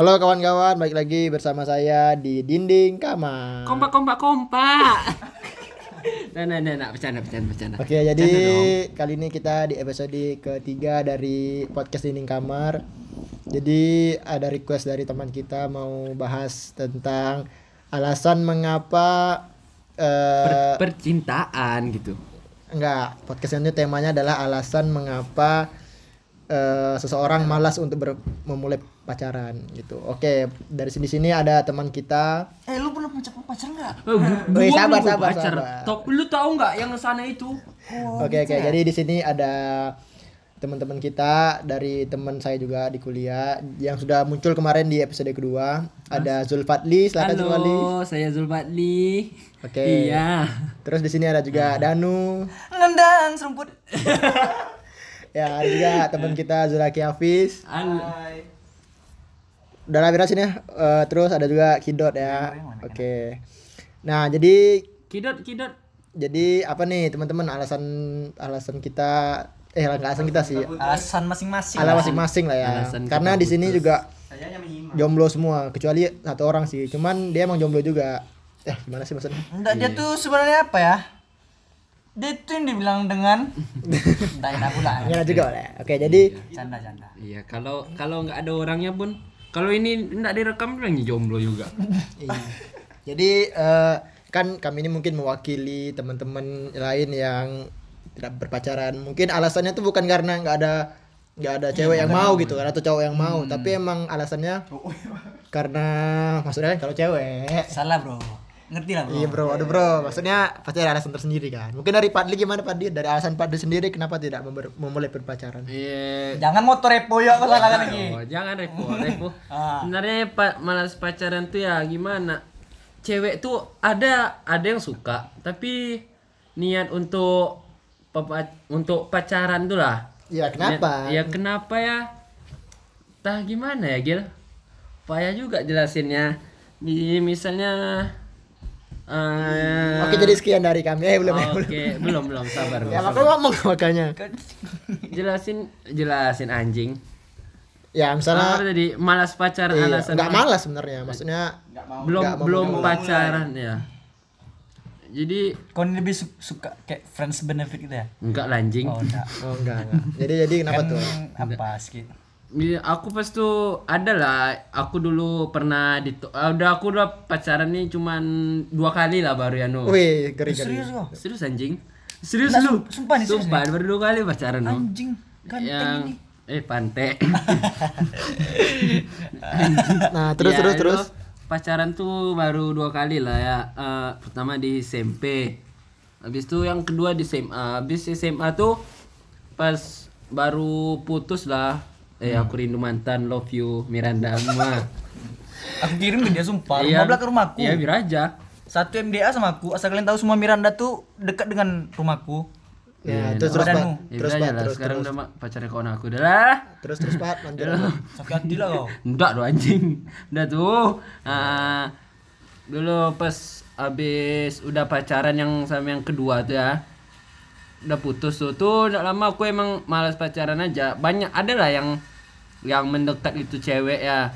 Halo kawan-kawan, balik lagi bersama saya di dinding kamar. Kompak kompak kompak. nah, nah, nah, nah, bercanda, bercanda, bercanda. Oke, jadi kali ini kita di episode ketiga dari podcast dinding kamar. Jadi ada request dari teman kita mau bahas tentang alasan mengapa eh Per- percintaan gitu. enggak podcast ini temanya adalah alasan mengapa eh, seseorang malas untuk ber- memulai pacaran gitu. Oke, dari sini sini ada teman kita. Eh lu pernah pacar pacar nggak? Eh, gua sabar, belum sabar, pacar. sabar. Lu tahu nggak yang sana itu? Oke oke, jadi di sini ada teman-teman kita dari teman saya juga di kuliah yang sudah muncul kemarin di episode kedua. Ada Zulfatli, silakan Zulfatli. Halo, saya Zulfadli. Oke. Iya. Terus di sini ada juga Danu. Nendang serumput. Ya, ada juga teman kita Zulaki Hafiz. Halo. Udah lah beresin ya. Eh, terus ada juga Kidot ya. Oke. Nah, jadi Kidot, kidot. jadi apa nih teman-teman alasan alasan kita eh alasan kita sih. Alasan masing-masing. Alasan masing-masing lah ya. Alasan Karena di sini juga jomblo semua kecuali satu orang sih. Cuman dia emang jomblo juga. Eh, gimana sih maksudnya? Enggak dia tuh sebenarnya apa ya? Dia tuh yang dibilang dengan Enggak enak pula. Gimana juga boleh. Oke, jadi Canda canda. Iya, kalau kalau nggak ada orangnya pun kalau ini nggak direkam bilangnya jomblo juga. Iya. Jadi eh, kan kami ini mungkin mewakili teman-teman lain yang tidak berpacaran. Mungkin alasannya tuh bukan karena nggak ada nggak ada cewek yang mau gitu kan atau cowok yang mau, tapi emang alasannya karena maksudnya kan kalau cewek Salah bro. Ngerti lah bro. Iya bro, aduh bro, maksudnya pasti ada alasan tersendiri kan. Mungkin dari Padli gimana Padli? Dari alasan Padli sendiri kenapa tidak member- memulai berpacaran? Iya. Jangan motor repo ya kau salahkan lagi. Oh, jangan repo, repo. Ah. Sebenarnya pak malas pacaran tuh ya gimana? Cewek tuh ada ada yang suka, tapi niat untuk papa- untuk pacaran tuh lah. Ya kenapa? Niat- ya kenapa ya? Tah gimana ya Gil? Payah juga jelasinnya. Misalnya eh, Oke jadi sekian dari kami. Eh belum ya belum. Oke, belum belum sabar. Ya makanya ngomong makanya. Jelasin jelasin anjing. Ya misalnya Apa tadi malas pacaran iya, alasan nggak malas sebenarnya. Maksudnya belum nggak mau belum pacaran ya jadi Kau ini lebih su- suka kayak friends benefit gitu ya? enggak lanjing Oh enggak. Oh enggak enggak. Jadi jadi kenapa Kan tuh? apa sedikit? Iya, aku pas tuh ada lah aku dulu pernah di udah aku udah pacaran nih cuman dua kali lah baru ya no Wih, geri geri. Serius kau? serius anjing serius Nah, lu sumpah nih, serius sumpah baru dua kali pacaran no Anjing. Ganteng yang ini. eh pantai Nah, terus Ya, terus terus. pacaran tuh baru dua kali lah ya Eh, pertama di SMP habis itu yang kedua di SMA habis SMA tuh pas baru putus lah eh aku rindu mantan love you Miranda Amma Aku kirim ke dia sumpah. Iya. Rumah belakang rumahku. iya bir aja Satu MDA sama aku. Asal kalian tahu semua Miranda tuh dekat dengan rumahku. Ya, Iya, terus terus Pak. ya Terus Pak, terus sekarang terus. udah ma- pacarnya kawan aku udah lah Terus terus Pak, lanjut. Sakit hati lah kau. Enggak doh anjing. Udah tuh. Ah, dulu pas habis udah pacaran yang sama yang kedua tuh ya. Udah putus tuh. Tuh udah lama aku emang malas pacaran aja. Banyak ada lah yang yang mendekat itu cewek ya.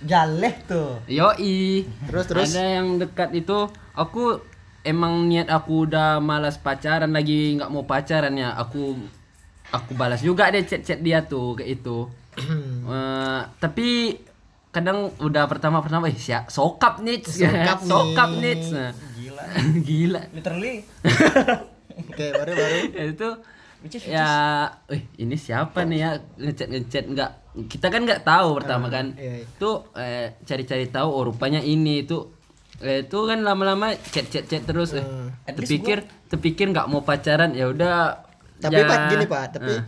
Jaleh tuh. Yoi. Terus terus. Ada yang dekat itu aku emang niat aku udah malas pacaran lagi nggak mau pacaran ya. Aku aku balas juga deh chat-chat dia tuh kayak itu. Eh, tapi kadang udah pertama pertama eh siap sokap nih Sokap nih. sokap nih Nah, Gila. gila Literally. Oke, baru baru. ya itu ya eh ini siapa nih ya? Ngechat ngechat nggak kita kan nggak tahu pertama kan. iya, iya. tuh eh, cari-cari tahu oh rupanya ini itu eh, itu kan lama-lama chat chat chat terus eh, At terpikir terpikir nggak mau pacaran ya udah Tapi ya, Pak gini Pak, tapi eh,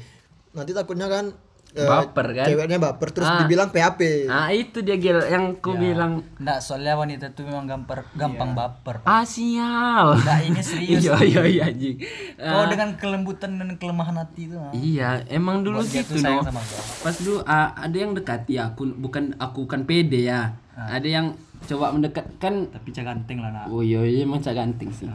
nanti takutnya kan eh, Baper kan? Ceweknya baper terus Ah. dibilang PHP. nah itu dia gil yang ku bilang Enggak, soalnya wanita tuh memang gampang gampang baper. ah sial Enggak, ini serius. iya iya iya anjing Kau Ah, dengan kelembutan dan kelemahan hati itu. ah. iya emang dulu Buat gitu no pas dulu ah, ada yang dekati aku bukan aku kan pede ya ada yang coba mendekat kan Tapi cak ganteng lah nak. oh iya iya emang cak ganting sih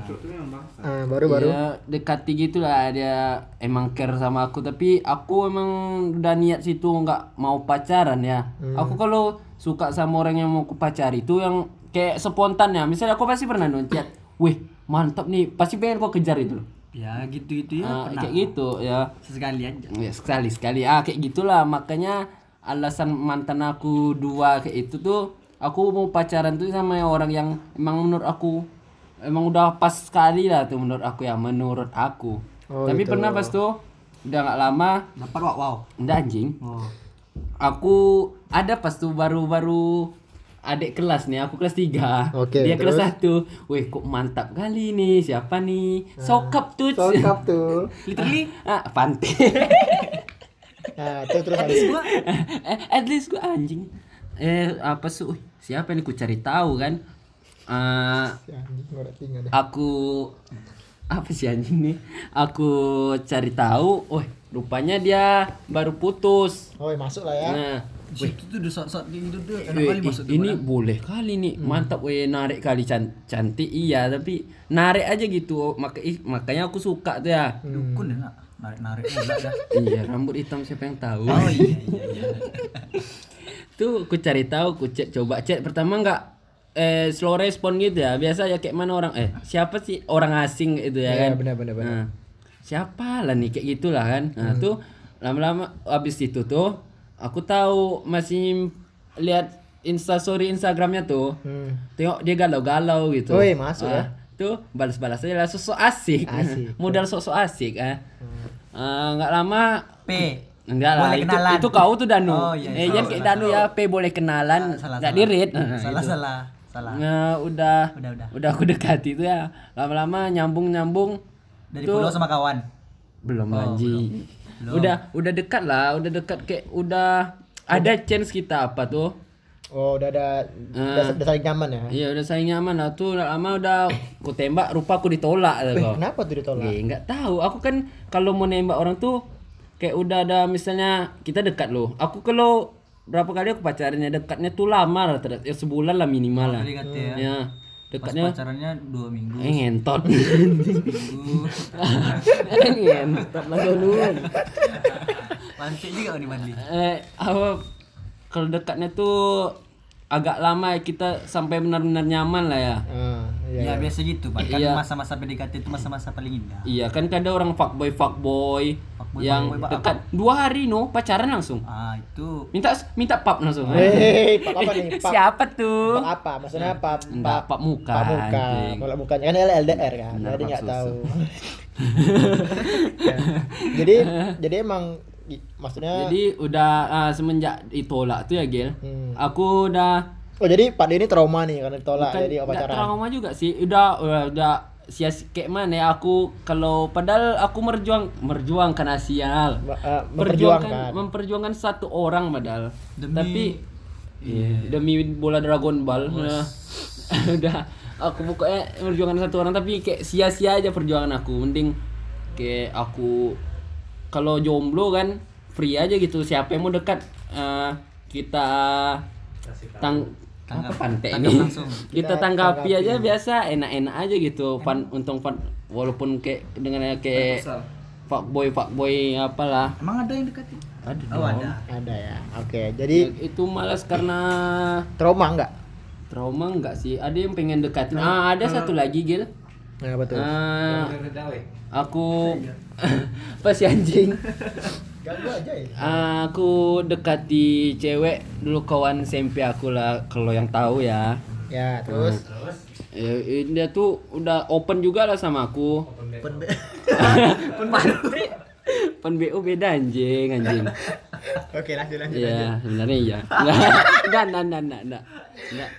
Ah, baru baru. Iya, dekati gitu lah dia emang care sama aku tapi aku emang udah niat situ nggak mau pacaran ya. Aku kalau suka sama orang yang mau aku pacari itu yang kayak spontan ya. Misalnya aku pasti pernah dong chat, "Wih, mantap nih." Pasti pengen kau kejar itu loh. Ya gitu-gitu ya. Ah, kayak gitu ya. Sesekali aja. Ya sekali sekali ah kayak gitulah makanya alasan mantan aku dua kayak itu tuh aku mau pacaran tuh sama orang yang emang menurut aku emang udah pas sekali lah tuh menurut aku ya menurut aku. Oh, tapi pernah pas tuh udah nggak lama Dapat wow wow. udah anjing. Oh. aku ada pas tuh baru-baru adik kelas nih aku kelas 3 Oke, dia kelas terus? 1 wih kok mantap kali nih siapa nih? Sokap tuh Sokap tuh. literally? Ah pantai Nah, terus terus habis. eh, at least gua anjing eh apa sih Wih, siapa nih ku cari tahu kan? Deh. aku apa sih anjing nih? Aku cari tahu. Oh rupanya dia baru putus. Oh, masuk lah ya. nah Di situ tuh sok-sok gitu tuh enak wih, kali masuk tuh. ini boleh kali nih. Mantap weh narik kali can- cantik iya tapi narik aja gitu. Maka ih, makanya aku suka tuh ya. Dukun ya nak. Narik-narik iya rambut hitam siapa yang tahu? Oh iya iya iya. tuh aku cari tahu aku cek coba cek pertama nggak eh slow respon gitu ya biasa ya kayak mana orang eh siapa sih orang asing itu ya Iya, kan benar, benar, benar. Nah, siapa lah nih kayak gitulah kan nah Hmm. tuh lama-lama habis itu tuh aku tahu masih lihat instastory instagramnya tuh Hmm. tengok dia galau-galau gitu Woi, masuk ya. Ah, tuh balas-balas aja lah sosok asik, Asik. modal sosok asik ah Ah, nggak lama P. Enggak lah, Boleh itu, kenalan. itu kau tuh Danu. Oh, iya, eh, salah, jangan kayak. Danu ya, P boleh kenalan, Salah, enggak salah. di read. Nah, Salah salah. Salah. Nah, udah, Udah udah. udah aku dekati itu ya. Lama-lama nyambung-nyambung Dari tuh follow sama kawan. belum Oh, anjing. Belum. Udah, udah dekat lah, udah dekat kayak udah ada chance kita apa tuh? Oh, udah ada udah, udah saling nyaman ya. Iya, udah saling nyaman lah tuh. udah Lama udah aku tembak, rupa aku ditolak lah kok. kenapa tuh ditolak? Eh, nggak tahu. Aku kan kalau mau nembak orang tuh kayak udah ada misalnya kita dekat loh. Aku kalau berapa kali aku pacarnya dekatnya tuh lama lah, ya, sebulan lah minimal lah. Ya. Ya, Pas dekatnya pacarannya dua minggu. eh ngentot. Eh, ngentot lah dulu. Mantik juga nih Madli. Eh, apa kalau dekatnya tuh agak lama ya kita sampai benar-benar nyaman lah ya. Ah, iya. Ya biasa gitu Pak. Kan Iya. masa-masa PDKT itu masa-masa paling indah. Iya kan kadang orang fuckboy fuckboy Fuckboy, yang fuckboy, dekat dua hari no pacaran langsung. Ah itu Minta minta pap langsung. Hei, pak apa nih? Pak, Siapa tuh? pak apa? Maksudnya apa? Enggak, pak muka, Pak muka. Kalau mukanya kan LDR kan. Benar, jadi nggak tahu. Ya. Jadi jadi emang maksudnya Jadi udah ah, semenjak ditolak tuh ya Gil. Hmm. Aku udah Oh jadi Pak ini trauma nih karena ditolak bukan jadi pacaran. trauma juga sih. Udah udah, udah sia kayak mana ya aku kalau padahal aku merjuang merjuangkan asial. Ma- eh, Memperjuangkan memperjuangkan. memperjuangkan satu orang padahal. Demi- Tapi iya, demi bola Dragon Ball. Nah, udah aku pokoknya memperjuangkan satu orang tapi kayak sia-sia aja perjuangan aku. Mending kayak aku kalau jomblo kan free aja gitu. Siapa yang mau dekat eh, kita tang apa pantai tanggap ini langsung. kita, tanggapi aja biasa enak-enak aja gitu fun untung fun walaupun kayak dengan kayak fuckboy fuckboy apalah Emang ada yang deketin? ada Oh dong. ada. Ada ya. Oke, jadi Ya, itu malas karena trauma enggak? trauma enggak sih ada yang pengen dekatin ah ada satu lagi gil Nah, betul. Ah, aku apa sih anjing aja ya. aku dekati cewek dulu kawan SMP aku lah kalau yang tahu ya Ya, terus Ya, eh, dia tuh udah open juga lah sama aku. Open B. Pen BO beda anjing, anjing. Oke, lanjut lanjut. lanjut. Iya, sebenarnya iya. Enggak, enggak, enggak. Enggak.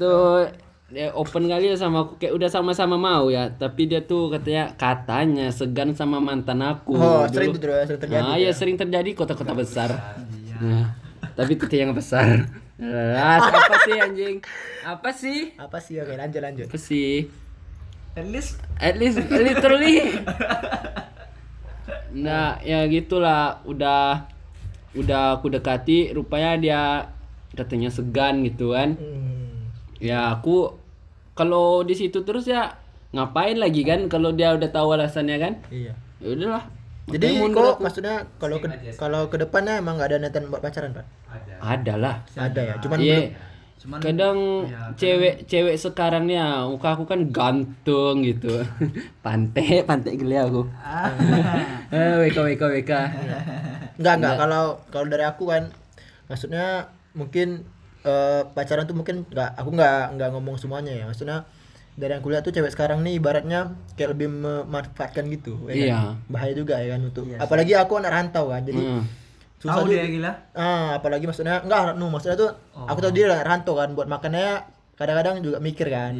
Tuh dia open kali ya sama aku kayak udah sama-sama mau ya, tapi dia tuh katanya katanya segan sama mantan aku. Oh, Dulu- sering tuh sering terjadi. Nah, iya sering terjadi kota-kota besar. Nah, tapi itu yang besar. Apa sih anjing? Apa sih? Apa sih? Oke, lanjut lanjut. Apa sih? At least At least literally. Nah, ya gitulah udah udah aku dekati rupanya dia katanya segan gitu kan. Hmm. Ya aku kalau di situ terus ya ngapain lagi kan kalau dia udah tahu alasannya kan? Iya. Ya udahlah. Jadi Makanya kok aku. maksudnya kalau ke, kalau ke depannya emang nggak ada niatan buat pacaran, Pak? ada lah. Ada ya, cuman Iya. belum. Cuman Kadang cewek cewek sekarang nih ya, muka aku kan ganteng gitu. Pantai, pantai geli aku. eh, WK WK WK. Enggak, enggak. Kalau kalau dari aku kan maksudnya mungkin eh, pacaran tuh mungkin enggak aku enggak enggak ngomong semuanya ya. Maksudnya dari yang kuliah tuh cewek sekarang nih ibaratnya kayak lebih memanfaatkan gitu ya kan? Iya. Bahaya juga ya kan untuk apalagi aku anak rantau kan. Jadi Hmm. susah tahu juga. dia gila. Ah, apalagi maksudnya enggak no, maksudnya tuh aku tahu dia anak rantau kan buat makannya kadang-kadang juga mikir kan.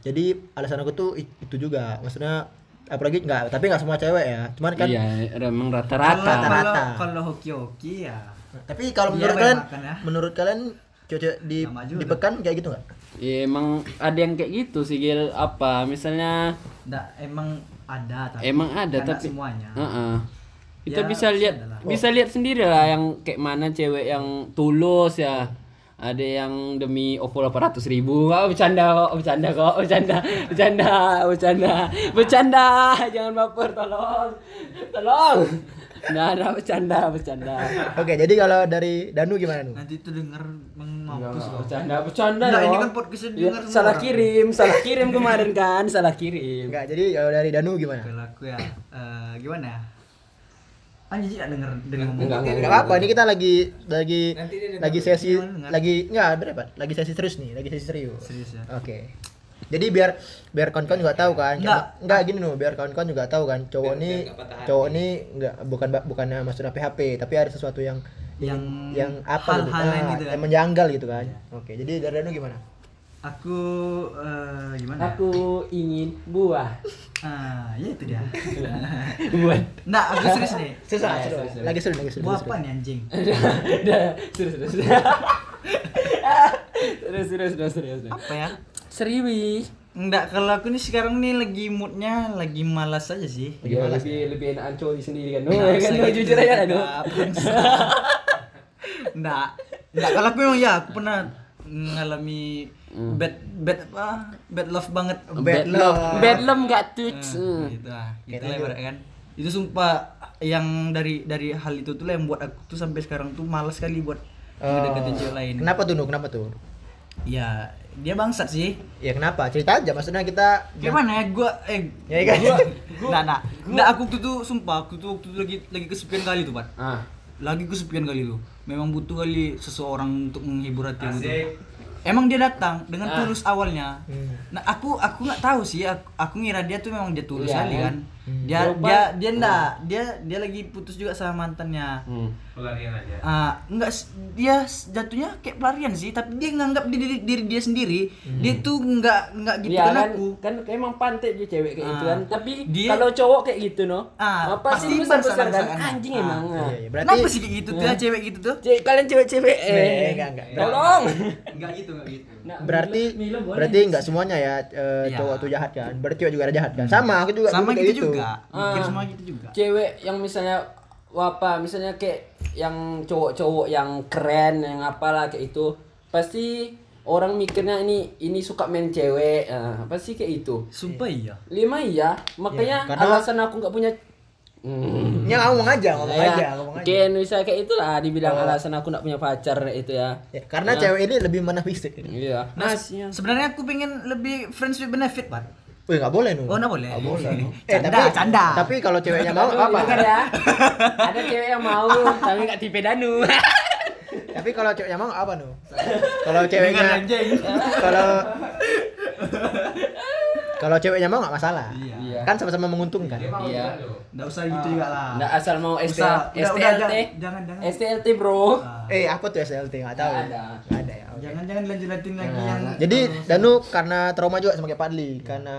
Jadi alasan aku tuh it- itu juga. Maksudnya apalagi enggak, tapi enggak semua cewek ya. Cuman kan Iya, emang rata-rata. Rata-rata. kalau hoki-hoki ya. Tapi kalau Iya, menurut banyak kalian, makan ya. menurut kalian cewek di di pekan kayak gitu nggak? Ya, emang ada yang kayak gitu sih Gil. Apa misalnya Nggak, emang ada tapi emang ada tapi semuanya. Heeh. Kita Ya, bisa lihat adalah. bisa lihat sendiri lah yang kayak mana cewek yang tulus ya. Ada yang demi OVO 800 ribu Nggak, bercanda kok, bercanda kok, bercanda, bercanda, bercanda, bercanda, jangan baper, tolong, tolong. Nah, ada bercanda, bercanda. Oke, jadi kalau dari Danu gimana nih? Nanti itu denger mampus kok. Bercanda, bercanda Nggak, ini kan podcastnya Ya, didengar semua salah orang. kirim, salah kirim kemarin kan, salah kirim. Enggak, jadi kalau dari Danu gimana? Kalau aku ya eh, gimana ya? Anjir tidak denger denger ngomong. Enggak, enggak, Enggak apa, ini kita lagi lagi lagi sesi lagi enggak berapa? Lagi sesi serius nih, lagi sesi serius. Serius ya. Oke. Jadi biar biar kawan-kawan juga tahu kan. Enggak. Enggak gini loh, biar kawan-kawan juga tahu kan. Cowok nih cowok nih enggak bukan bukannya maksudnya PHP, tapi ada sesuatu yang Yang yang apa gitu, yang ah, gitu kan. yang menjanggal gitu kan. Oke, jadi dari Danu gimana? Aku eh, gimana? Aku ingin buah. Ah, ya itu dia. buah. Nah, aku serius nih. Susah, Ah, susah. sorry, sorry. Lagi serius, lagi serius. Buah apa nih anjing? Udah, serius, serius. Serius, serius, serius, serius. Apa ya? Serius. Enggak, kalau aku nih sekarang nih lagi moodnya lagi malas aja sih. Ya, lebih lebih enak cowok sendiri kan. Oh, Nggak ya kan no, gitu jujur aja kan. no. juga, bangsa. Nggak, nggak kalau aku memang ya aku pernah mengalami bad bad apa bad love banget Bad love. Bad love enggak touch. Hmm, gitu lah gitu lah ibarat kan itu sumpah yang dari dari hal itu tuh lah yang buat aku tuh sampai sekarang tuh malas sekali buat ngedeketin cewek lain Kenapa tuh? Kenapa tuh? ya dia bangsat sih Ya kenapa? Cerita aja maksudnya kita gimana ya gua eh Ya, kan? gua nah nah nah aku tuh tuh sumpah aku tuh waktu itu lagi lagi kesepian kali tuh pak Ah. lagi kesepian kali tuh memang butuh kali seseorang untuk menghibur hati aku tuh emang dia datang dengan Ah. tulus awalnya Hmm. nah aku aku nggak tahu sih aku, aku ngira dia tuh memang dia tulus Iya, kali kan? kan dia Coba- dia dia enggak dia dia lagi putus juga sama mantannya Hmm. Ah, enggak s- dia s- jatuhnya kayak pelarian sih tapi dia nganggap diri, diri dia sendiri dia tuh enggak enggak gitu Iya kan kan, aku kan emang pantai dia cewek kayak gitu Ah. kan. Tapi Dia- kalau cowok kayak gitu no, Ah, apa pasti sih besar besar kan? Anjing ah. emang. ah. Iya, iya. Berarti kenapa sih kayak gitu tuh ya cewek gitu tuh Cewek- kalian cewek-cewek Eh, eh, enggak, enggak. Tolong. enggak gitu enggak gitu Nah, berarti Milo, Milo boleh. berarti nggak semuanya ya eh, Iya. cowok tuh jahat kan. Berarti cewek juga ada jahat kan. Sama aku juga sama kayak gitu juga Ah. semua gitu juga cewek yang misalnya apa misalnya kayak yang cowok-cowok yang keren yang apalah kayak itu pasti orang mikirnya ini ini suka main cewek ah, pasti kayak itu sumpah iya lima iya makanya Ya, karena- alasan aku nggak punya Hmm. Ya ngomong aja, ngomong Ya, aja, ngomong aja. mungkin bisa kayak itulah dibilang alasan aku nggak punya pacar itu ya Ya, karena cewek ini lebih mana fisik. iya Nah, Nasnya. sebenarnya aku pengen lebih friends with benefit, Pak. Wih, nggak boleh nu. Oh, enggak boleh. Nggak boleh. Eh, canda, tapi canda. Tapi kalau ceweknya mau apa? Dengar ya ada cewek yang mau tapi nggak tipe danu Tapi kalau ceweknya mau apa nu? Kalau ceweknya kalau kalau ceweknya mau nggak masalah. Iya. Kan sama-sama menguntungkan. iya Enggak usah gitu juga lah. nggak asal mau ST, Usah. Udah, udah, STLT jangan- jangan, jangan. STLT bro Ah. Eh, apa tuh SLT? Nggak tahu. Nggak ada. Nggak ada ya. oke. Jangan-jangan lanjut-lanjutin lagi Nah, yang Jadi Danu karena trauma juga sama kayak Padli karena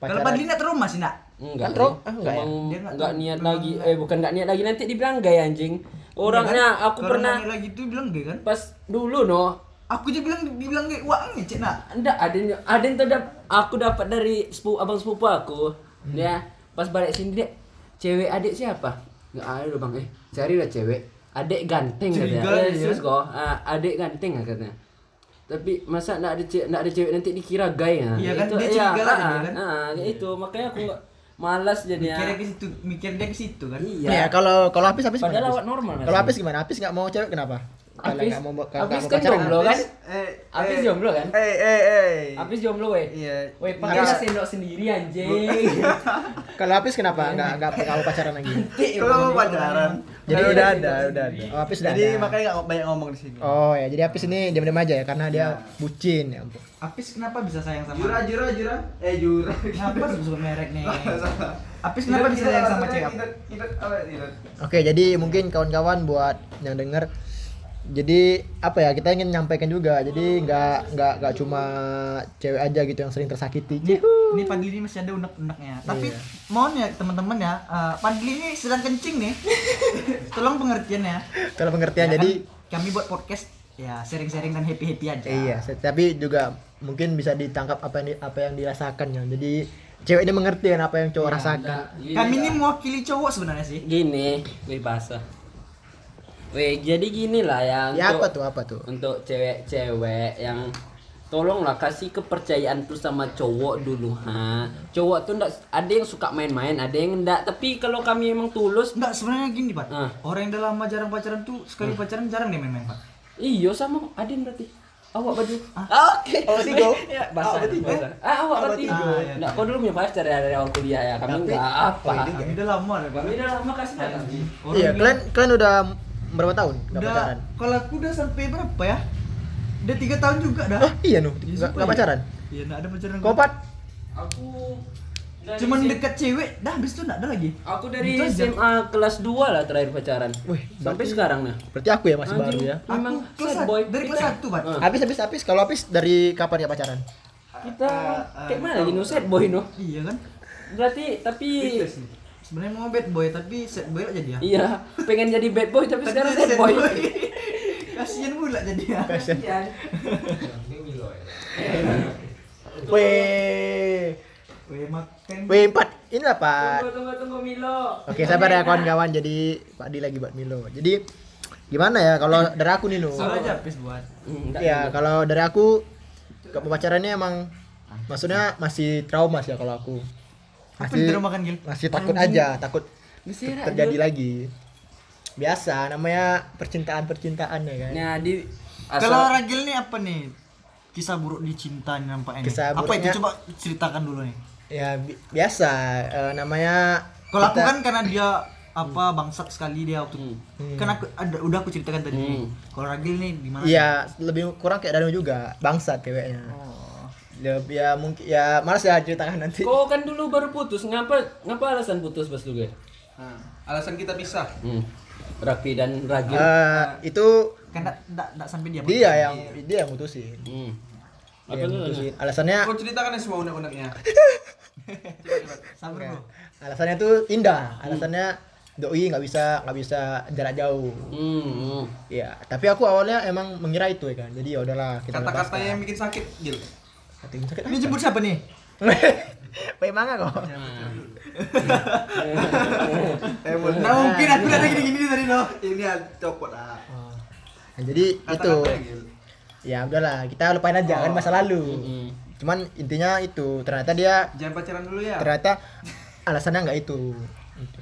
Kalau Padli enggak trauma sih, nak. Enggak, Kan, Bro? Bro. Ah, enggak ya? Nggak enggak niat lagi. Eh, bukan enggak niat lagi nanti dibilang gay anjing. Orangnya aku pernah lagi itu bilang gay kan? pas dulu no. Aku aja bilang dibilang gay. Wah, ngecek nak. Enggak, ada yang- ada yang terdap aku dapat dari sepupu abang sepupu aku. Hmm. Dia pas balik sini dia cewek adik siapa? Enggak ada loh, Bang. Eh, carilah cewek. Adik ganteng katanya. Dia. serius kok. Ah, adik ganteng katanya. tapi masa nggak ada cewek nggak ada cewek nanti dikira gay ya Iya kan, itu, dia iya, curiga lagi ah, dia kan. ah, kayak itu makanya aku malas jadinya Mikirnya ke situ, mikir dia ke situ kan. iya Ya kalau kalau Apis Apis padahal Apis? normal Kalau Apis gimana? Apis nggak mau cewek kenapa? Kalau nggak mau kalau nggak mau kan pacaran. jomblo kan Eh, Apis eh, jomblo kan Eh, eh, eh. Apis jomblo weh Iya. weh pakai sendok sendiri anjing Kalau Apis kenapa nggak nggak mau pacaran lagi? Kalau mau pacaran. Jadi udah iya, ada, iya. udah ada. Oh, Apis udah Jadi ada. makanya nggak banyak ngomong di sini. Oh ya, jadi Apis ini diam-diam aja ya karena dia bucin ya ampun. Apis kenapa bisa sayang sama Jura, jura, jura. Eh, jura. Kenapa sebut merek nih? Apis kenapa bisa sayang sama cewek? Oke, jadi mungkin kawan-kawan buat yang denger jadi apa ya kita ingin nyampaikan juga jadi nggak nggak nggak cuma cewek aja gitu yang sering tersakiti Ini, ini Padli ini masih ada unek-uneknya. Tapi Iya. mohon ya teman-teman ya, eh, Padli ini sedang kencing nih. Tolong pengertian ya. kalau pengertian Ya jadi kan, kami buat podcast ya sharing-sharing dan happy-happy aja. iya tapi juga mungkin bisa ditangkap apa yang di- apa yang dirasakan ya jadi cewek ini mengerti kan apa yang cowok rasakan Gini, Kami ini mewakili cowok sebenarnya sih. gini weh basah weh jadi gini lah ya ya untuk- apa tuh apa tuh untuk cewek-cewek yang tolonglah kasih kepercayaan tuh sama cowok dulu ha cowok tuh ndak ada yang suka main-main ada yang enggak tapi kalau kami emang tulus Enggak, sebenarnya gini, Pak. Ah. Orang yang udah lama jarang pacaran tuh sekali pacaran jarang dia main-main, Pak. iyo sama Adin berarti awak baju Ah. oke Awak tiga? ya basah ah awak berarti tiga. Ah, iya. enggak kau dulu punya pacar ya dari awal kuliah ya kami Tapi enggak apa itu? Kami udah lama deh, Pak. kami udah lama kasih iya kalian kalian udah berapa tahun nggak udah pacaran kalau aku udah sampai berapa ya? Udah tiga tahun juga dah. oh iya nuh Iya, nggak sumpah nggak ya. pacaran Iya, enggak ada pacaran. kau pat aku dari Cuman SM dekat cewek, dah habis itu enggak ada lagi. aku dari Gitu aja. SMA kelas 2 lah terakhir pacaran Wih, sampai berarti- sekarang nah berarti aku ya masih baru ya Memang kelas boy. dari kelas satu, Pak. Habis habis habis kalau habis dari kapan ya pacaran Kita kayak mana lagi no sad boy no? Iya kan? Berarti tapi Sebenarnya mau bad boy tapi sad boy aja dia. iya pengen jadi bad boy tapi sekarang sad boy. Kasihan pula jadi ya. Kasihan. Weh, Weh makan. weh empat, ini lah Pak. Tunggu tunggu tunggu Milo. Oke sabar ya kawan-kawan, jadi Pak Di lagi buat Milo. Jadi gimana ya kalau dari aku nih Nu? Suruh aja habis buat. Hmm, Ya enggak. kalau dari aku ke pacarannya emang maksudnya masih trauma sih ya kalau aku. Apa terus makan Gil? masih takut aja, takut Mesira, terjadi lagi. Biasa namanya percintaan-percintaan ya kan. Nah, di Kalau asal Ragil nih apa nih? Kisah buruk di cinta nih nampaknya. Kisah apa buruknya- itu coba ceritakan dulu nih. Ya bi- biasa eh, namanya Kalau aku kita- kan karena dia apa bangsat sekali dia waktu Hmm. kan aku ada udah aku ceritakan tadi. Hmm. Kalau Ragil nih gimana? Iya, lebih kurang kayak Danu juga, bangsat ceweknya. Oh. Ya, ya mungkin ya malas ya ceritakan nanti. kau kan dulu baru putus. Ngapa ngapa alasan putus pas dulu? Gue? Nah, alasan kita pisah. Hmm. Rapi dan Ragil. Eh, itu Kan enggak enggak enggak sampai dia. dia yang dia yang mutusin. Hmm. Dia Apa yang mutusin. Alasannya Kau ceritakan ya semua unek-uneknya. Sabar, ya, Bro. alasannya tuh indah. Alasannya doi nggak bisa nggak bisa jarak jauh. Hmm. hmm. Ya, tapi aku awalnya emang mengira itu ya kan. Jadi ya udahlah kita Kata-katanya yang bikin sakit, Gil. Ini jemput siapa nih? Baik manga kok. Nah. Eh, Nah, mungkin aku udah gini-gini tadi loh. Ini copot ah. Nah, jadi itu ya udahlah kita lupain aja kan masa lalu. Hmm. Cuman intinya itu ternyata dia Jangan pacaran dulu ya. ternyata alasannya nggak itu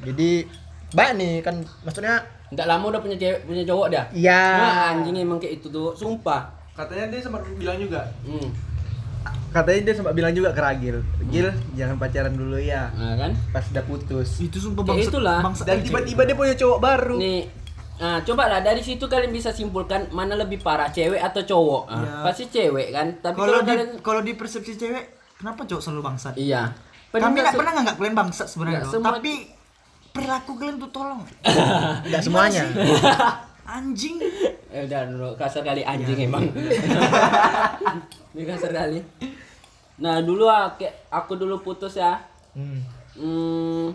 jadi banyak nih kan maksudnya Enggak lama udah punya cewek, punya cowok dah. Iya. Wah, anjing emang kayak itu tuh, sumpah. Katanya dia sempat bilang juga. Hmm. Katanya dia sempat bilang juga ke Ragil. Gil, jangan pacaran dulu ya. Nah, kan? Pas udah putus. Itu sumpah Ya bangsat. itulah. bangsat Dan tiba-tiba dia punya cowok baru. Nih, nah coba lah dari situ kalian bisa simpulkan mana lebih parah cewek atau cowok. Iya. Pasti cewek kan. Tapi Kalau kalau di kalian kalau di persepsi cewek, kenapa cowok selalu bangsat? iya. Kami Padahal nggak pernah nganggap kalian bangsat sebenarnya, Nggak semua- tapi perilaku kalian tuh tolong. nggak semuanya Anjing. Eh udah dulu kasar kali anjing emang. Ini kasar kali. Nah, dulu aku, aku dulu putus ya. hmm. Hmm,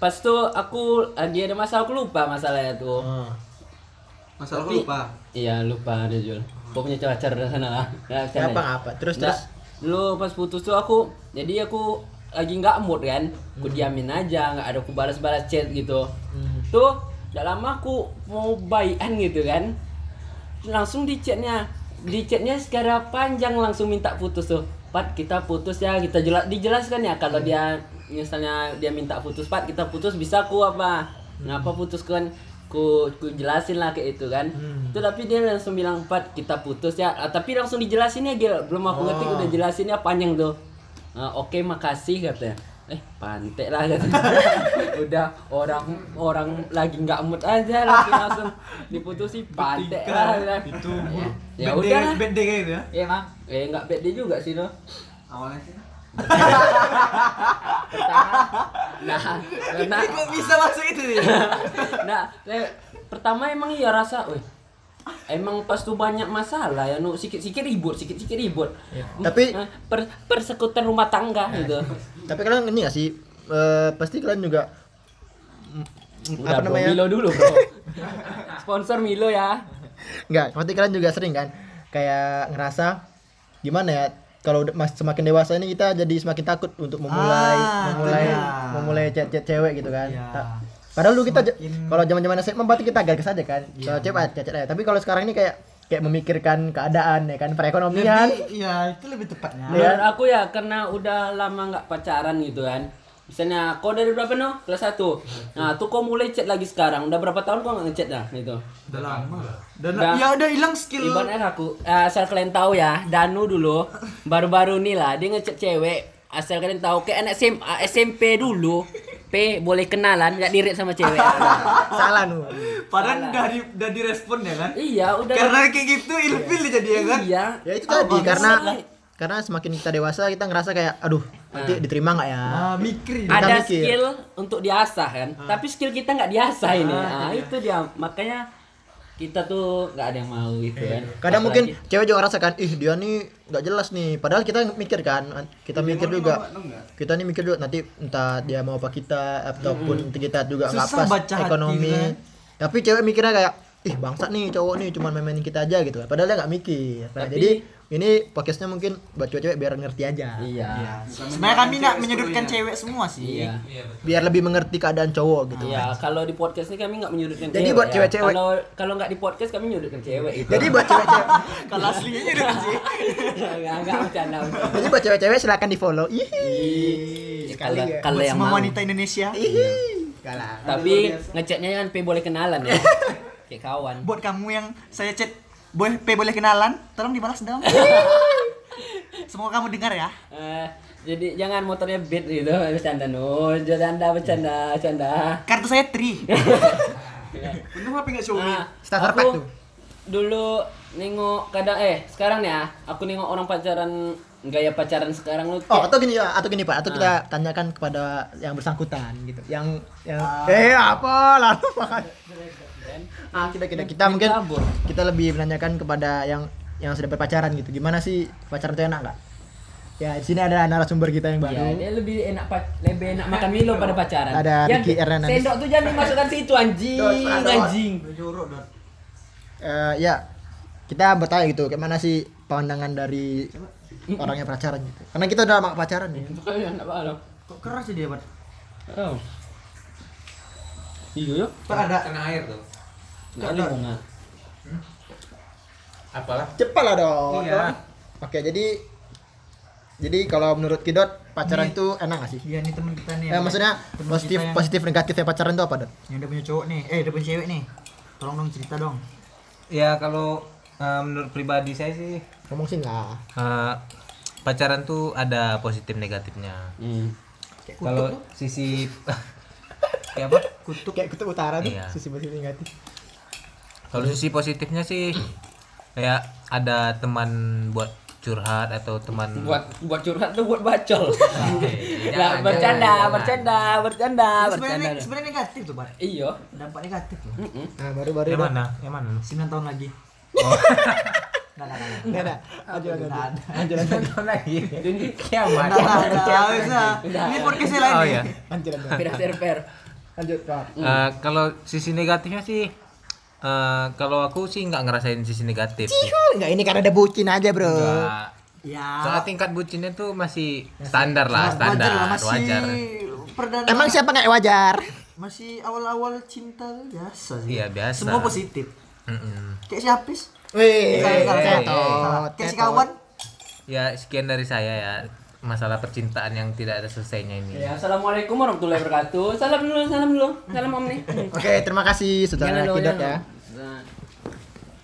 pas tuh aku lagi ada masalah aku lupa masalahnya tuh. Oh. Masalah Tapi- lupa. Iya lupa ada Jul. Kau punya pacar di sana lah. Nah, Kenapa ya. ngapa? Terus Nggak, terus Dulu pas putus tuh aku jadi aku lagi nggak mood kan. Aku diamin aja, nggak ada aku balas-balas chat gitu. Hmm. Tuh, udah lama aku mau baikan gitu kan. Langsung di chatnya di chatnya secara panjang langsung minta putus tuh. Pat kita putus ya kita jelas dijelaskan ya kalau dia misalnya dia minta putus Pat kita putus bisa ku apa? Ngapa putus kan? Ku, ku jelasin lah kayak itu kan. Itu tapi dia langsung bilang Pat kita putus ya. Ah, tapi langsung dijelasin ya dia belum aku ngerti udah jelasinnya panjang tuh. Ah, oke makasih katanya eh pantek lah katanya. udah orang orang lagi nggak mood aja lagi langsung diputusin pantek lah udah. Itu ya day- udah bad day kayak gitu ya. ya emang eh nggak bad day juga sih no Awalnya sih. nah nah Kok bisa masuk itu ya? nah saya- pertama emang iya rasa wih Emang pas tuh banyak masalah ya, nu sikit-sikit ribut, sikit-sikit ribut. Tapi- Eh, per, persekutuan rumah tangga gitu. Tapi kalian ini gak sih eh, pasti kalian juga Udah, apa bro, namanya? Milo dulu, Bro. Sponsor Milo ya. Enggak, pasti kalian juga sering kan kayak ngerasa gimana ya kalau semakin dewasa ini kita jadi semakin takut untuk memulai Ah, memulai dia. memulai chat-chat cewek gitu kan. Iya. Ta- Padahal dulu kita Semakin- kalau zaman-zaman SMA berarti kita gas saja kan. Iya, cewek chat-chat aja. Tapi kalau sekarang ini kayak kayak memikirkan keadaan ya kan perekonomian. Lebih- Iya, itu lebih tepatnya. Menurut aku ya karena udah lama nggak pacaran gitu kan. Misalnya kau dari berapa no? Kelas 1. Nah, tuh kau mulai chat lagi sekarang. Udah berapa tahun kau nggak ngechat dah gitu. Udah lama. Dan Udah. ya udah hilang skill. Ibaratnya aku eh, asal kalian tahu ya, Danu dulu baru-baru nih lah dia ngechat cewek. Asal kalian tahu kayak anak SMA, SMP dulu, P boleh kenalan nggak dirit sama cewek. Salah nu. Padahal udah di udah direspon ya kan? iya, udah Karena kayak gitu ilfil dia jadi ya kan? iya. Ya itu Ah, tadi bagus karena lah. karena semakin kita dewasa kita ngerasa kayak aduh nanti diterima nggak ya? Ah, mikir. Kita ada mikir. skill untuk diasah kan tapi skill kita nggak diasah ini nah, itu dia makanya kita tuh nggak ada yang mau gitu kan Kadang mungkin Apalagi- cewek juga ngerasa kan, ih dia nih nggak jelas nih. Padahal kita mikir kan, kita mikir juga. Kita nih mikir juga nanti entah dia mau apa kita ataupun kita juga nggak pas baca hati, ekonomi. kan? Tapi cewek mikirnya kayak, ih bangsa nih cowok nih cuman main-mainin kita aja gitu. Padahal dia nggak mikir. Nah, Tapi- jadi ini podcastnya mungkin buat cewek-cewek biar ngerti aja. iya Sebenarnya kami nggak menyudutkan cewek semua sih. iya Biar lebih mengerti keadaan cowok gitu. Iya, kalau di podcast ini kami nggak menyudutkan Jadi cewek. buat ya. cewek-cewek- Kalau kalau nggak di podcast kami menyudutkan cewek itu. Jadi buat cewek-cewek, Kalau aslinya nyudut sih. nggak nggak bercanda. jadi buat cewek-cewek silakan di follow. Ih, Kalau Sekali ya. kalau yang semua mau. wanita Indonesia. ih, kalah. Tapi ngechatnya kan P boleh kenalan ya. Kayak kawan. Buat kamu yang saya chat boleh P boleh kenalan, tolong dibalas dong. Semoga kamu dengar ya. Eh, jadi jangan motornya beat gitu bercanda no bercanda bercanda bercanda Kartu saya tri. Untung apa nggak Xiaomi? Nah, Starter aku pack tuh. dulu nengok kadang eh sekarang ya aku nengok orang pacaran gaya pacaran sekarang lu Oh, atau gini ya, atau gini Pak, atau kita tanyakan kepada yang bersangkutan gitu. Yang yang eh apa lalu makan. Ah, kita kita kita mungkin kita lebih menanyakan kepada yang yang sudah berpacaran gitu. Gimana sih pacaran itu enak nggak? Ya, di sini ada narasumber kita yang baru. Ya, dia lebih enak lebih enak makan Milo pada pacaran. Ada Yang Ricky Hernandez. Sendok tuh jangan dimasukkan situ anjing, anjing. Eh, ya, kita bertanya gitu, gimana sih pandangan dari orangnya pacaran gitu. Karena kita udah lama pacaran ya. Apa Kok keras sih dia, Pak? Oh. Iya, yuk. Pak ada kena air tuh. Ada bunga. Apalah? Cepat lah dong. Iya. Oke, jadi jadi kalau menurut Kidot pacaran Nih. itu enak gak sih? Iya nih teman kita nih. Ya, maksudnya Temen positif yang- positif negatifnya pacaran itu apa, Dot? Yang udah punya cowok nih, eh udah punya cewek nih. Tolong dong cerita dong. Ya kalau eh, menurut pribadi saya sih Ngomong sih lah. eh, pacaran tuh ada positif negatifnya. Hmm. Kalau sisi kayak apa? Kutuk kayak kutub utara tuh, Iya. sisi positif negatif. Kalau sisi positifnya sih kayak ada teman buat curhat atau teman Buat buat curhat tuh buat bacol. Nah, bercanda, bercanda, bercanda, bercanda. Sebenarnya sebenarnya negatif tuh, Pak. Iya. Dampak negatif loh. Mm-mm. Nah, baru-baru yang Dot. mana? Yang mana? 9 tahun lagi. Oh. Enggak, enggak, enggak. Nggak ada. Lanjut, lanjut. Lanjut, lanjut. lagi. Ini kiamat. Usah. Udah. Ini podcastnya lain Oh ya. Lanjut, lanjut. Lanjut, Pak. Eh, kalau sisi negatifnya sih eh, kalau aku sih nggak ngerasain sisi negatif sih. Enggak, ini karena ada bucin aja, Bro. Nggak. Ya. Soalnya tingkat bucinnya tuh masih standar lah, standar, Wajar lah, masih wajar. perdana. Emang siapa nggak wajar? masih awal-awal cinta tuh biasa sih. Iya, biasa. Semua positif. Mm-mm. Kayak si Apis. Wih, Salah. Kayak si kawan. Ya sekian dari saya ya masalah percintaan yang tidak ada selesainya ini. Ya, assalamualaikum warahmatullahi wabarakatuh. Salam dulu, salam dulu. Salam om nih. Oke, terima kasih saudara Kidot jangan. ya. Nah,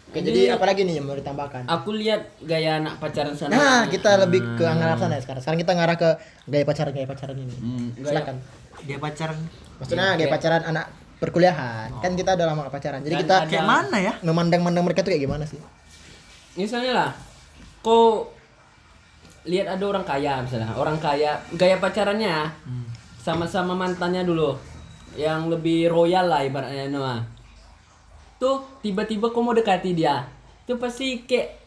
Oke, jadi apa lagi nih yang mau ditambahkan? Aku lihat gaya anak pacaran sana. Nah, kita lebih ke ngarah sana ya sekarang. Sekarang kita ngarah ke gaya pacaran gaya pacaran ini. Hmm, Silakan. Dia pacaran. Maksudnya gaya pacaran anak perkuliahan. Kan kita udah lama nggak pacaran. Jadi Dan kita Kayak mana ya? memandang-mandang mereka tuh kayak gimana sih? misalnya lah kau lihat ada orang kaya misalnya orang kaya gaya pacarannya sama-sama mantannya dulu yang lebih royal lah ibaratnya Noah tuh tiba-tiba kau mau dekati dia tuh pasti kayak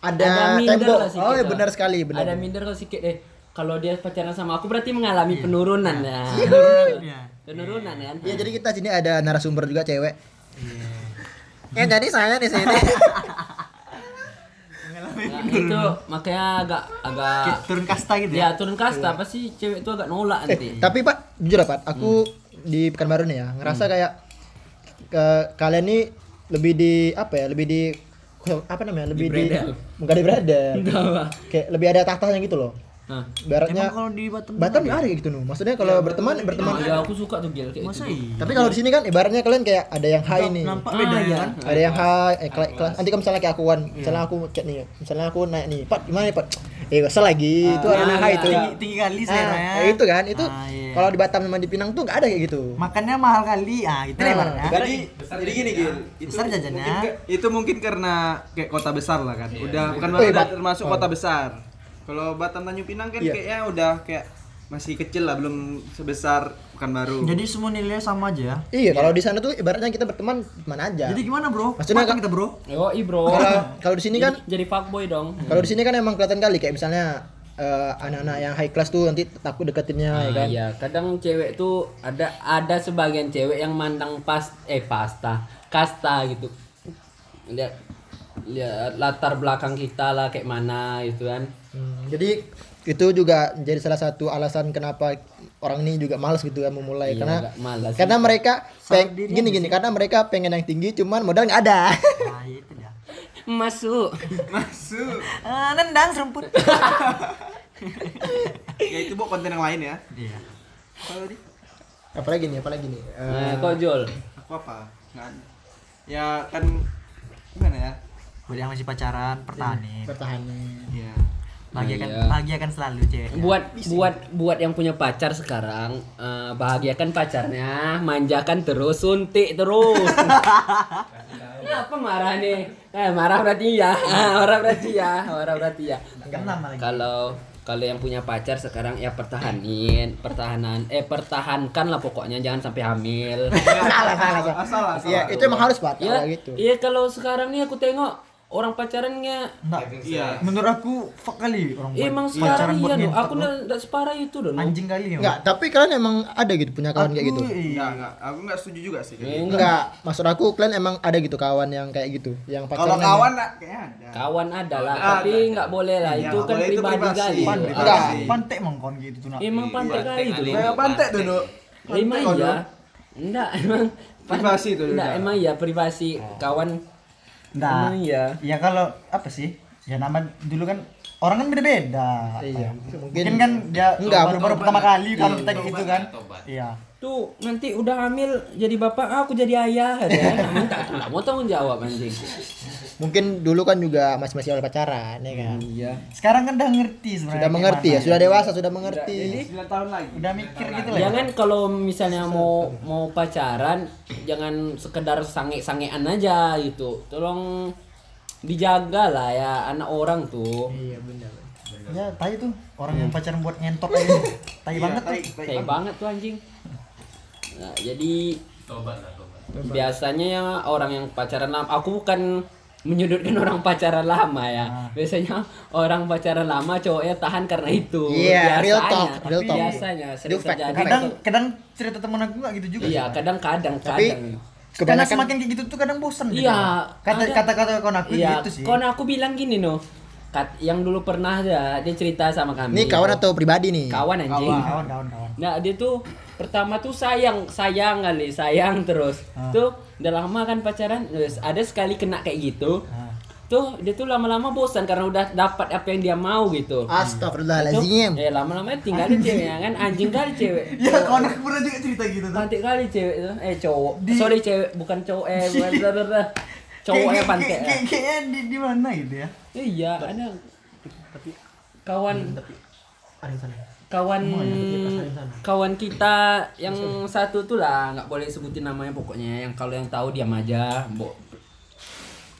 Ada minder tembok. lah sedikit Oh, iya, lah. benar sekali, benar. ada minder kalau sedikit eh kalau dia pacaran sama aku berarti mengalami penurunan ya Iya. penurunan kan Ya jadi kita sini ada narasumber juga cewek. Ya jadi saya di sini. Nah, itu makanya agak agak Kayak turun kasta gitu ya ya. turun kasta pasti cewek itu agak nolak eh, nanti tapi Pak, jujur Pak, aku di Pekanbaru nih ya, ngerasa kayak ke kalian nih lebih di apa ya? Lebih di apa namanya? Lebih di, bukan di. Enggak, Pak. Kayak lebih ada tahtanya gitu loh. Nah, Baratnya Emang kalau di Batam Batam ada kayak gitu nuh. Maksudnya kalau berteman berteman. ya aku suka tuh gil kayak masa gitu. iya? Tapi kalau di sini kan ibaratnya kalian kayak ada yang high nih. Nampak Ah, beda iya. kan? Ada yang high, eh, kelas, kelas. Nanti kalau misalnya kayak akuan, misalnya aku chat nih, misalnya aku naik nih, Pak gimana nih Pak? Eh gak usah lagi, itu Ah, ada high iya. tuh. Tinggi, tinggi kali saya Ah, ya. kayak itu kan, itu Ah, iya. kalau di Batam sama di Pinang tuh nggak ada kayak gitu. Makannya mahal kali. Ah, itu Nah, ibaratnya. Jadi jadi gini Gil, itu Besar jajannya. itu mungkin karena kayak kota besar lah kan. Udah bukan Oh, iya, termasuk kota besar. Kalau Batam Tanjung Pinang kan Iya. kayaknya udah kayak masih kecil lah, belum sebesar Pekanbaru. Jadi semua nilainya sama aja ya. Iya, kalau di sana tuh ibaratnya kita berteman mana aja. Jadi gimana, Bro? Maksudnya kan- kita, Bro. Yo, bro. Kalau kalau di sini kan jadi fuckboy dong. kalau di sini kan emang kelihatan kali kayak misalnya eh, anak-anak yang high class tuh nanti takut deketinnya ya kan. Iya, kadang cewek tuh ada ada sebagian cewek yang mandang pas eh pasta, kasta gitu. Lihat lihat latar belakang kita lah kayak mana gitu kan. Hmm, jadi itu juga menjadi salah satu alasan kenapa orang ini juga malas gitu kan memulai Iya, karena malas karena mereka peng, gini gini karena mereka pengen yang tinggi cuman modal nggak ada. Nah, itu dia. Masuk. Masuk. Ah, nendang serumput. ya itu bu konten yang lain ya. Iya. Apa tadi? apalagi nih apalagi nih Eh, Nah, kok Jol? Aku apa? Nggak. Ya kan gimana ya? Buat yang masih pacaran, pertahanin. pertahanan Iya. Bahagiakan, Iya. bahagiakan selalu cewek. buat buat buat yang punya pacar sekarang eh, bahagiakan pacarnya manjakan terus suntik terus kenapa marah nih eh, marah berarti ya marah berarti ya marah berarti ya kalau kalau yang punya pacar sekarang ya pertahanin pertahanan eh pertahankan lah pokoknya jangan sampai hamil salah salah salah. Iya, itu emang harus pak ya gitu. iya kalau sekarang nih aku tengok orang pacarannya Enggak. Iya. Menurut aku fuck kali orang buat emang pacaran sekarang buat iya aku nggak nggak separah itu dong anjing kali ya. Enggak, tapi kalian emang ada gitu punya kawan kayak gitu. Enggak, enggak. Aku enggak setuju juga sih. kayak gitu. Enggak, maksud aku kalian emang ada gitu kawan yang kayak gitu, yang pacaran. Kalau kawan lah kayaknya ada. kawan ada lah tapi ada. nggak boleh lah Iya, itu nggak kan pribadi privasi. kali. Enggak. pantek emang kawan gitu tuh nak. emang pantai kali itu loh Kayak pantek tuh, Dok. emang Pantek, iya Dok. enggak emang Privasi tuh, enggak udah. emang iya privasi kawan Enggak. emang iya Ya kalau apa sih? Ya nama dulu kan orang kan beda-beda. Iya, Mungkin, mungkin kan dia Enggak, baru-baru pertama kali kalau kita kayak gitu kan. Iya. Tuh nanti udah hamil jadi bapak ah, aku jadi ayah ya enggak aku nggak mau tanggung jawab anjing mungkin dulu kan juga masih masih awal pacaran ya kan. iya Sekarang kan udah ngerti sebenarnya. Sudah mengerti ya, mana. sudah dewasa, sudah mengerti. 9 tahun lagi. Udah mikir gitu lah. ya. jangan kalau misalnya mau mau pacaran jangan sekedar sange-sangean aja gitu tolong dijaga lah ya anak orang tuh Iya benar. Ya, tai tuh orang yang pacaran buat ngentot aja. tai Iya, banget tuh. tai- banget tuh anjing nah, jadi biasanya ya orang yang pacaran lama aku bukan menyudutkan orang pacaran lama ya biasanya orang pacaran lama cowoknya tahan karena itu Iya, real talk, Biasanya. real talk. biasanya sering Itu fact, terjadi Kadang kadang cerita temen aku nggak gitu juga. iya sih. kadang-kadang Tapi kadang Karena kebanyakan semakin kayak gitu tuh kadang bosan Iya, Kata ada- kata kata kawan aku iya gitu sih. kon aku bilang gini no kat yang dulu pernah ya dia cerita sama kami Ini kawan atau pribadi nih? kawan anjing Kawan kawan kawan. kawan. nah dia tuh pertama tuh sayang sayang kali sayang terus tuh udah lama kan pacaran terus ada sekali kena kayak gitu tuh dia tuh lama-lama bosan karena udah dapat apa yang dia mau gitu Astagfirullahaladzim. eh lama-lama tinggal cewek ya kan anjing kali cewek Ya kawan aku pernah juga cerita gitu tuh. pantik kali cewek tuh eh cowok sorry cewek bukan cowok eh bukan cowok Kayak- kayak- Kayaknya di di mana gitu ya? Iya ada kawan Ada yang sana. kawan kawan kita yang satu tuh lah nggak boleh sebutin namanya pokoknya yang kalau yang tahu diam aja mbok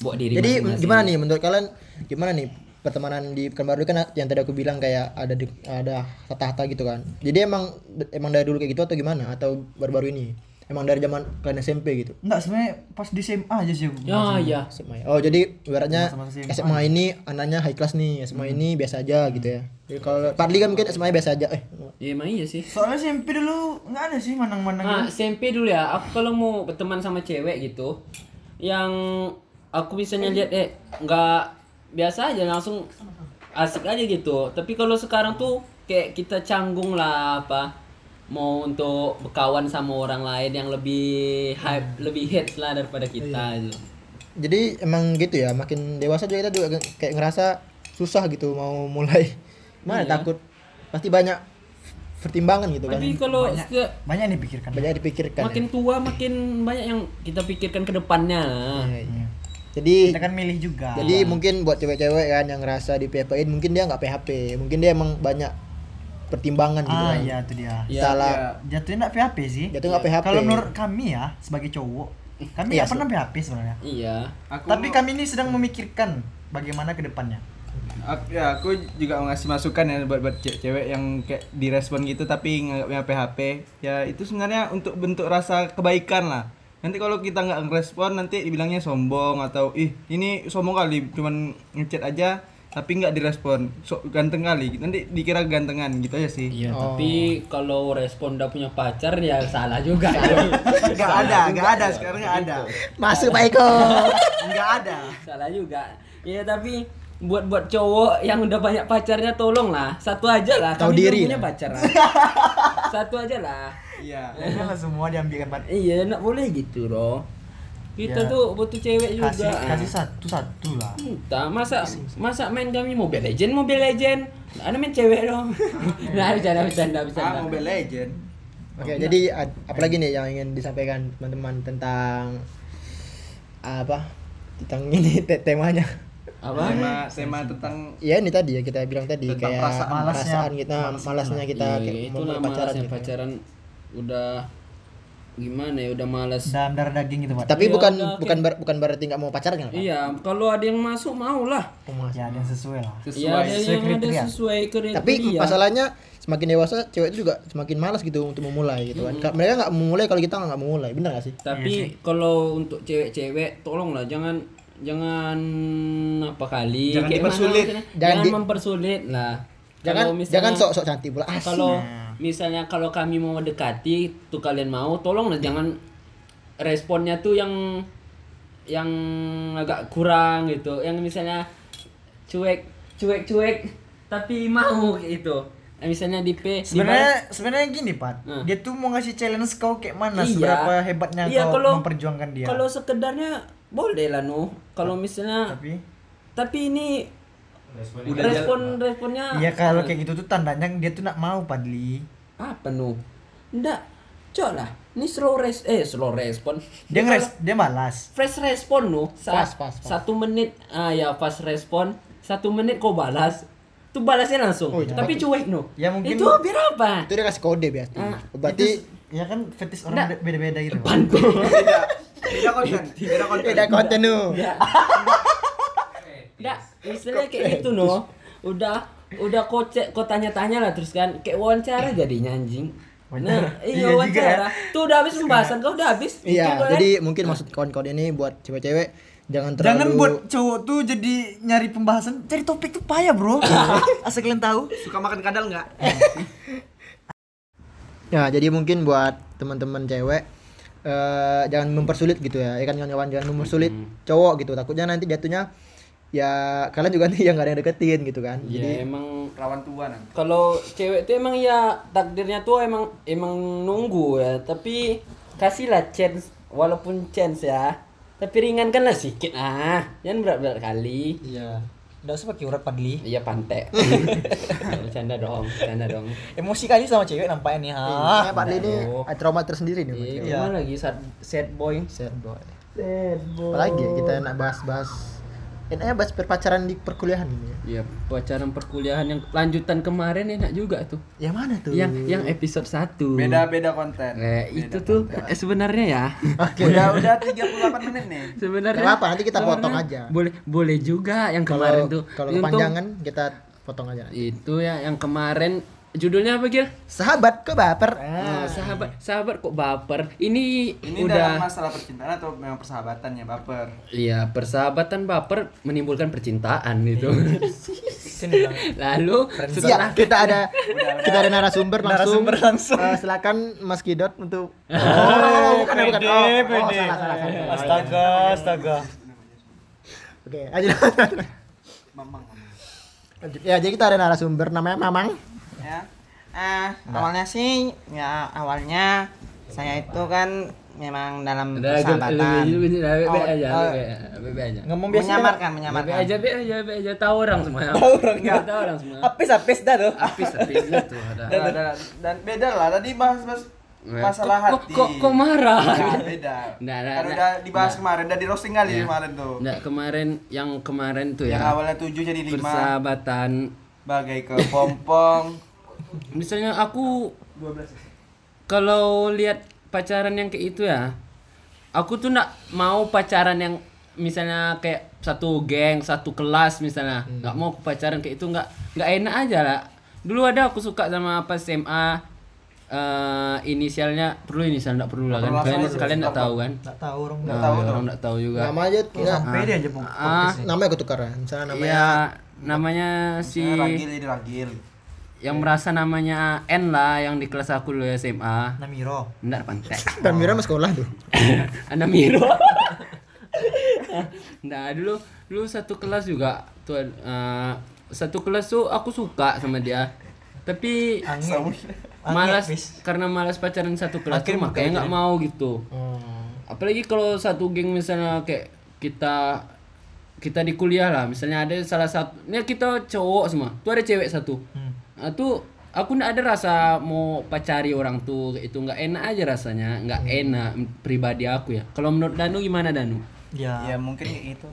mbok diri Jadi masing-masing. gimana nih menurut kalian gimana nih pertemanan di Pekanbaru kan yang tadi aku bilang kayak ada di, ada tata-tata gitu kan. Jadi emang emang dari dulu kayak gitu atau gimana atau baru-baru ini? Emang dari zaman kalian SMP gitu. Enggak, sebenarnya pas di SMA aja sih ya ya SMA. Oh, jadi ibaratnya SMA, SMA. ini anaknya high class nih, SMA ini biasa aja gitu ya. Jadi kalau Padli kan mungkin SMA biasa aja. Eh, ya emang iya sih Soalnya SMP dulu nggak ada sih manang-manang. Nah, gitu. SMP dulu ya, aku kalau mau berteman sama cewek gitu, yang aku misalnya lihat eh nggak biasa aja langsung asik aja gitu. Tapi kalau sekarang tuh kayak kita canggung lah apa mau untuk berkawan sama orang lain yang lebih hype, lebih hits lah daripada kita gitu. jadi emang gitu ya, makin dewasa juga kita juga kayak ngerasa susah gitu mau mulai. Mana Iya. takut pasti banyak pertimbangan gitu kan. Tapi kalau banyak, setiap- banyak yang dipikirkan. Banyak dipikirkan. makin ya. tua makin banyak yang kita pikirkan ke depannya. Iya, iya. Jadi Kita kan milih juga. Jadi mungkin buat cewek-cewek kan yang ngerasa di PHP-in mungkin dia nggak PHP, mungkin dia emang banyak pertimbangan gitu ah kan. iya itu dia. Iya, Salah. Jatuhnya enggak PHP sih. Dia tuh nggak PHP. Kalau menurut kami ya sebagai cowok, kami Iya nggak pernah PHP sebenarnya. Iya. Aku Tapi kami ini sedang memikirkan bagaimana ke depannya. Aku, ya, aku juga mau ngasih masukan ya buat buat ce- cewek yang kayak direspon gitu tapi nganggapnya PHP. Ya itu sebenarnya untuk bentuk rasa kebaikan lah. Nanti kalau kita nggak ngerespon nanti dibilangnya sombong atau ih ini sombong kali cuman ngechat aja tapi nggak direspon so, ganteng kali nanti dikira gantengan gitu aja sih Iya, Oh. tapi kalau respon udah punya pacar ya salah juga. Enggak ada, enggak ada sekarang enggak ada. Masuk Pak Eko. Enggak ada. salah juga. Ya tapi buat buat cowok yang udah banyak pacarnya tolong lah satu aja lah. Tahu diri punya pacar lah. satu aja lah. iya Jangan semua diambilkan Pak. Iya, nak boleh gitu loh. Kita Ya. tuh butuh cewek juga. Kasih kasih satu satu lah. Entah, masa masa main kami Mobile Legend, Mobile Legend. Ada main cewek dong. nah, bercanda, bercanda, bercanda. ah Mobile Legend Oke, jadi ad- apalagi nih yang ingin disampaikan teman-teman tentang apa? Tentang ini te- temanya. Apa? tema tema tentang Ya ini tadi ya kita bilang tadi Tentang kayak perasaan. Malasnya- perasaan kita, malas malasnya kita Iya, kayak itu mau lah pacaran malasnya gitu. pacaran udah gimana ya udah malas. Dan darah daging gitu Pak. Tapi Iya, bukan udah, bukan ber- bukan berarti nggak mau pacaran kan? Pak? Iya, kalau ada yang masuk mau lah. Oh. Ya ada yang sesuai lah. Iya, sesuai ada sesuai yang ada kriteria. sesuai kriteria. Tapi masalahnya semakin dewasa cewek itu juga semakin malas gitu untuk memulai gitu kan. Ka- Mereka nggak memulai kalau kita nggak memulai, benar nggak sih? Tapi kalau untuk cewek-cewek tolonglah jangan jangan apa kali Jangan kayak mana dipersulit. maksudnya? Jangan Jangan, di- mempersulit lah. Jangan misalnya- jangan sok-sok cantik pula. Kalau misalnya kalau kami mau mendekati tuh kalian mau tolonglah jangan responnya tuh yang yang agak kurang gitu yang misalnya cuek cuek cuek tapi mau gitu Nah, misalnya di P Sebenarnya sebenarnya gini Pak, Hmm. dia tuh mau ngasih challenge kau kayak mana, Iya. seberapa hebatnya Iya, kau kalau- memperjuangkan dia. kalau sekedarnya boleh lah nu kalau misalnya Tapi tapi ini Udah respon responnya Iya kalau kayak gitu tuh tandanya dia tuh nak mau Padli. Apa nu ndak cok lah ini slow res eh slow respon Dia ngeres, dia balas. fast respon nu saat Fast, fast, fast. satu menit ah ya fast respon satu menit kau balas tuh balasnya langsung Oh, iya. tapi cuek nu Ya, mungkin- itu biar apa Itu dia kasih kode biasa. Ah, Berarti Itu, ya kan fetish orang beda-beda gitu. Pak. Pantu. beda beda konten beda konten beda konten lu. Ya. Nggak, misalnya kayak gitu no. Udah udah kau cek, kau tanya-tanya lah terus kan kayak wawancara jadinya anjing. Nah, iya Iya juga wawancara. Tuh udah habis pembahasan kau udah habis. Iya, kau kan- jadi mungkin maksud kawan-kawan ini buat cewek-cewek jangan terlalu Jangan buat cowok tuh jadi nyari pembahasan, cari topik tuh payah bro. Asal kalian tahu. suka makan kadal nggak Ya, jadi mungkin buat teman-teman cewek eh jangan mempersulit gitu ya. Ya kan kawan-kawan jangan mempersulit cowok gitu. Takutnya nanti jatuhnya ya kalian juga nih yang gak ada yang deketin gitu kan ya emang Rawan tua nanti. kalau cewek tuh emang ya takdirnya tuh emang emang nunggu ya tapi kasihlah chance walaupun chance ya tapi ringankanlah sedikit ah jangan berat-berat kali Iya. Enggak usah pakai urat padli. iya pantai bercanda dong bercanda dong Emosi kali sama cewek nampaknya nih. Ha. Iya, Pak Lee ini ada trauma tersendiri nih. iya gimana lagi sad, sad boy Sad boy. Apalagi ya, kita nak bahas-bahas enaknya bahas perpacaran di perkuliahan ini. ya. Iya, pacaran perkuliahan yang lanjutan kemarin enak juga tuh. Yang mana tuh? Yang yang episode 1. Beda-beda konten. Eh, itu tuh eh, sebenarnya ya. Udah udah 38 menit nih. sebenarnya Gak apa, nanti kita potong aja. Boleh boleh juga yang Kalau kemarin tuh. kalau kepanjangan kita potong aja. nanti. Itu ya yang kemarin judulnya apa Gil? Sahabat kok baper. Oh, sahabat sahabat kok baper. Ini, Ini udah dalam masalah percintaan atau memang persahabatan ya baper? Iya, persahabatan baper menimbulkan percintaan gitu. Bilang. Lalu Ya, setelah kita ada kita ada narasumber langsung. Narasumber langsung. Eh, silakan Mas Kidot untuk Oh, bukan ya, bukan. Oh, oh, salah, salah, salah. Astaga, astaga. Oke, aja. Mamang. Ya, jadi kita ada narasumber namanya Mamang. Ya ah awalnya sih ya awalnya saya itu kan memang dalam persahabatan Oh, oh. Ngomong biasa. menyamarkan menyamarkan aja, lebih aja, lebih aja tahu orang semua. Tahu orang, tahu orang semua. Apis apis dah tuh. Apis, apis itu ada. Dan, beda lah tadi bahas-bahas masalah Kok- hati. Kok, kok marah? Nah, beda. Nggak, nggak, kan nggak. udah dibahas kemarin, udah di roasting kali Ya. kemarin tuh. Nggak, kemarin yang kemarin tuh Yang ya. awalnya 7 jadi 5 Persahabatan. bagai kepompong. Misalnya aku 12. kalau lihat pacaran yang kayak itu ya, aku tuh nggak mau pacaran yang misalnya kayak satu geng, satu kelas misalnya, nggak mau aku pacaran kayak itu nggak nggak enak aja lah. Dulu ada aku suka sama apa SMA eh inisialnya perlu inisial nggak perlu lah kan kalian kalian nggak tahu kan Enggak tahu orang. nggak tahu orang nggak tahu juga Nama aja enggak. Pede aja, Bung. ah Namanya aku tukar ya. Misalnya namanya ya namanya si Ragil jadi ragil. Yang merasa namanya N lah yang di kelas aku dulu SMA Namiro. Nggak pantai dan Mira mas sekolah tuh. Anak Miro. nah dulu dulu satu kelas juga tuh eh, satu kelas tuh aku suka sama dia tapi Angin. malas Angin, karena malas pacaran satu kelas tuh Akhirnya makanya nggak mau gitu Oh. apalagi kalau satu geng misalnya kayak kita kita di kuliah lah misalnya ada salah satu ini kita cowok semua tuh ada cewek satu Hmm. Nah, tuh aku nggak ada rasa mau pacari orang tuh itu nggak enak aja rasanya nggak enak pribadi aku ya kalau menurut Danu gimana Danu Ya. Ya mungkin gitu.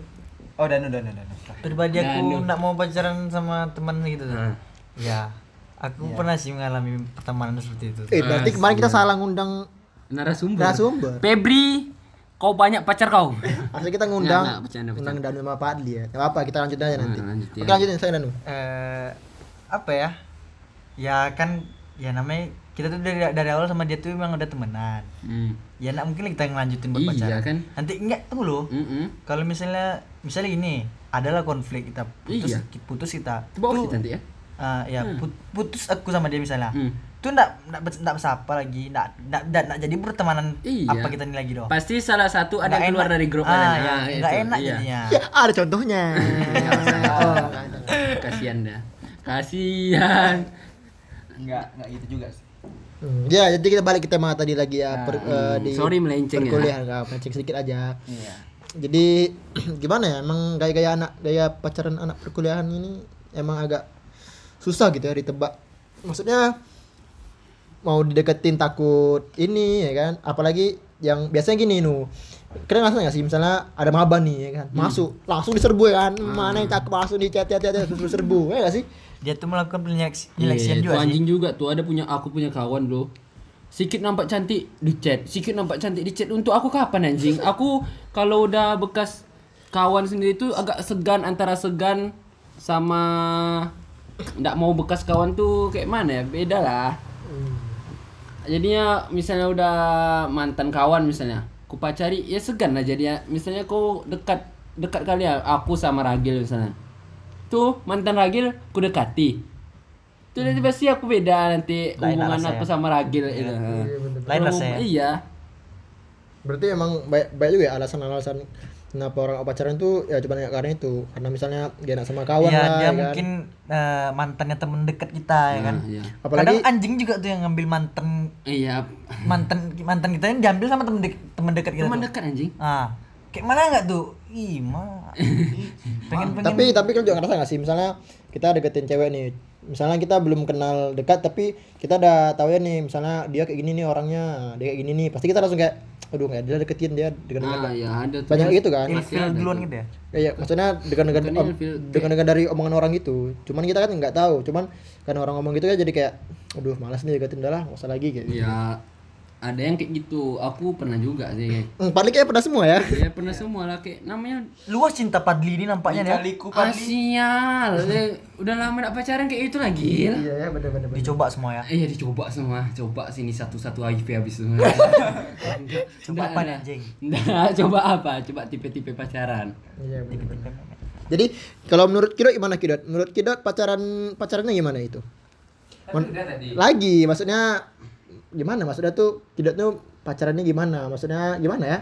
Oh, Danu, Danu, Danu. Pribadi aku Danu. enggak mau pacaran sama teman gitu. Nah. Ya. Aku pernah sih mengalami pertemanan seperti itu. Eh, berarti kemarin kita salah ngundang narasumber narasumber. Febri kau banyak pacar kau Asli kita ngundang Nggak, nggak, bercanda, undang Danu sama Pak Adli ya. Enggak apa, kita lanjut aja nanti. Nah, lanjut, ya. Oke, lanjutin saya Danu. eh apa ya? Ya kan ya namanya kita tuh dari dari awal sama dia tuh memang udah temenan. hmm. Ya enggak mungkin kita ngelanjutin buat Iya, pacaran. kan? Nanti enggak tunggu loh. Mm-mm. Kalau misalnya misalnya gini, adalah konflik kita putus Iya. putus kita. Coba Tuh, kita nanti ya ah, ya put- putus aku sama dia misalnya. Hmm. Tuh enggak enggak enggak apa lagi, enggak enggak enggak, enggak jadi pertemanan Iya. apa kita ini lagi doh. pasti salah satu ada Nggak yang keluar enak. dari grup ah, ya, Ah, enggak itu, enak iya. jadinya. Ya, ada contohnya. oh, nggak ada. kasihan dah kasihan Enggak, enggak gitu juga sih. Hmm, Ya, jadi kita balik ke tema tadi lagi ya per- eh, di sorry melenceng ya. perkuliahan nggak melenceng sedikit aja. Iya. Jadi gimana ya? Emang gaya-gaya anak gaya pacaran anak perkuliahan ini emang agak susah gitu ya ditebak. Maksudnya mau dideketin takut ini ya kan? Apalagi yang biasanya gini nu. Kalian ngerasa nggak sih misalnya ada maba nih ya kan masuk langsung diserbu ya kan mana yang cakep langsung di chat chat chat terus serbu ya nggak sih Dia tuh melakukan penyeleksi- Iya, penyeleksian itu juga sih. anjing juga tuh. Ada punya aku punya kawan bro. Sikit nampak cantik di chat sikit nampak cantik di chat untuk aku kapan anjing? Aku kalau udah bekas kawan sendiri tuh agak segan antara segan sama nggak mau bekas kawan tuh kayak mana ya? Beda lah. Jadinya misalnya udah mantan kawan misalnya ku pacari ya segan lah jadinya. Misalnya kau dekat dekat kali ya aku sama Ragil misalnya tuh mantan Ragil ku dekati tuh nanti pasti aku beda nanti Lain hubungan aku sama Ragil itu Lain Kalau- rasanya. iya berarti emang baik baik juga ya alasan-alasan kenapa orang pacaran tuh ya cuma karena itu karena misalnya gak enak sama kawan Iya, lah dia ya kan. mungkin eh, mantannya temen dekat kita ya kan. Iya. Apalagi- Kadang anjing juga tuh yang ngambil mantan Iya, mantan mantan kita ini diambil sama temen dek- temen dekat kita. teman tuh. dekat anjing. Ah, kayak mana nggak tuh? Ih, mah. pengen pengen tapi tapi kan juga ngerasa gak sih misalnya kita deketin cewek nih misalnya kita belum kenal dekat tapi kita udah tahu ya nih misalnya dia kayak gini nih orangnya dia kayak gini nih pasti kita langsung kayak aduh nggak dia deketin dia dengan dengan Nah, ya ada tuh. banyak gitu kan ilfil duluan gitu ya. Iya, maksudnya dengan dengan dengan dengan dari omongan orang itu. Cuman kita kan nggak tahu. Cuman karena orang ngomong gitu kan jadi kayak, aduh malas nih deketin udah lah, nggak usah lagi kayak. gitu. Ya ada yang kayak gitu. Aku pernah juga sih. Hmm, paling kayak pernah semua ya. Ya pernah semua lah kayak namanya Luas cinta Padli ini nampaknya dia. Kaliku Asial. Eh, Udah lama gak pacaran kayak itu lagi. Iya ya, bener bener. bener. Dicoba semua ya. Iya dicoba semua, coba sini satu-satu HIV habis semua. Coba apa nih anjing? Nggak, coba apa? Coba tipe-tipe pacaran. Iya bener bener. Jadi kalau menurut Kidot gimana Kidot? Menurut Kidot pacaran pacarannya gimana itu? Men- lagi, maksudnya gimana? Maksudnya tuh Kidot tuh pacarannya gimana? Maksudnya gimana ya?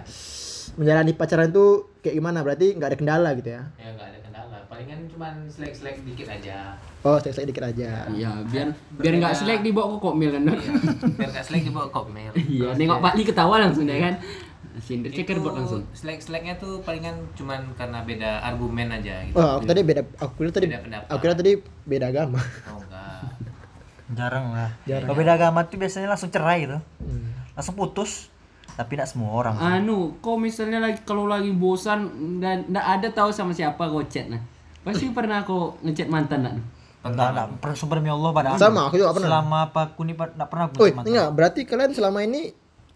Menjalani pacaran tuh kayak gimana? Berarti nggak ada kendala gitu ya? Ya nggak ada kendala. Palingan cuman selek-selek dikit aja. Oh, saya dikit aja. Iya, biar biar nggak selek dibawa ke kokmil kan. Biar nggak selek dibawa kokmel. Iya, nengok Pak Li ketawa langsung ya kan. Sindir checkerboard langsung. Selek-seleknya tuh palingan cuman karena beda argumen aja gitu. Oh, aku tadi beda aku kira tadi Beda pendapat. aku kira tadi beda agama. Oh. Jarang lah. Kalau beda agama tuh biasanya langsung cerai gitu. Hmm. Langsung putus. Tapi tidak semua orang. Anu, kau misalnya lagi kalau lagi bosan dan nggak ada tahu sama siapa kau chat nah. Pasti pernah kau ngechat mantan nak? Enggak, enggak. Per- Sumpah demi Allah pada Sama, aku juga pernah. Selama apa aku nih enggak pernah aku Oh, sama mantan. enggak, berarti kalian selama ini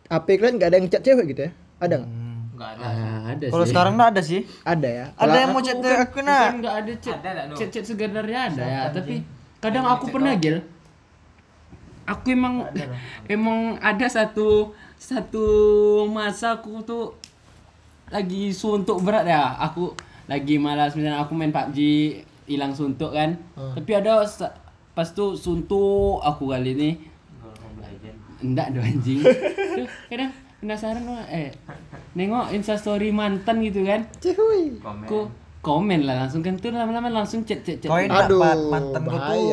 HP kalian nggak ada yang chat cewek gitu ya? Ada nggak? Enggak ada. Ah, ada Kalau sekarang enggak ada sih. Ada ya. Ada yang mau chat Bukan- aku nah. bukan nggak ada chat Ada, ada, no. chat chat sebenarnya ada ya tapi kadang aku pernah gil aku emang emang ada satu satu masa aku tuh lagi suntuk berat ya. Aku lagi malas misalnya aku main PUBG hilang suntuk kan. Tapi ada pas tuh suntuk aku kali ini. Enggak dong anjing. Tuh kadang penasaran doang eh nengok instastory mantan gitu kan. Cuy. Ku komen. lah langsung kan. Tuh lama-lama langsung chat chat chat. Kau enak Aduh, mantan gua tuh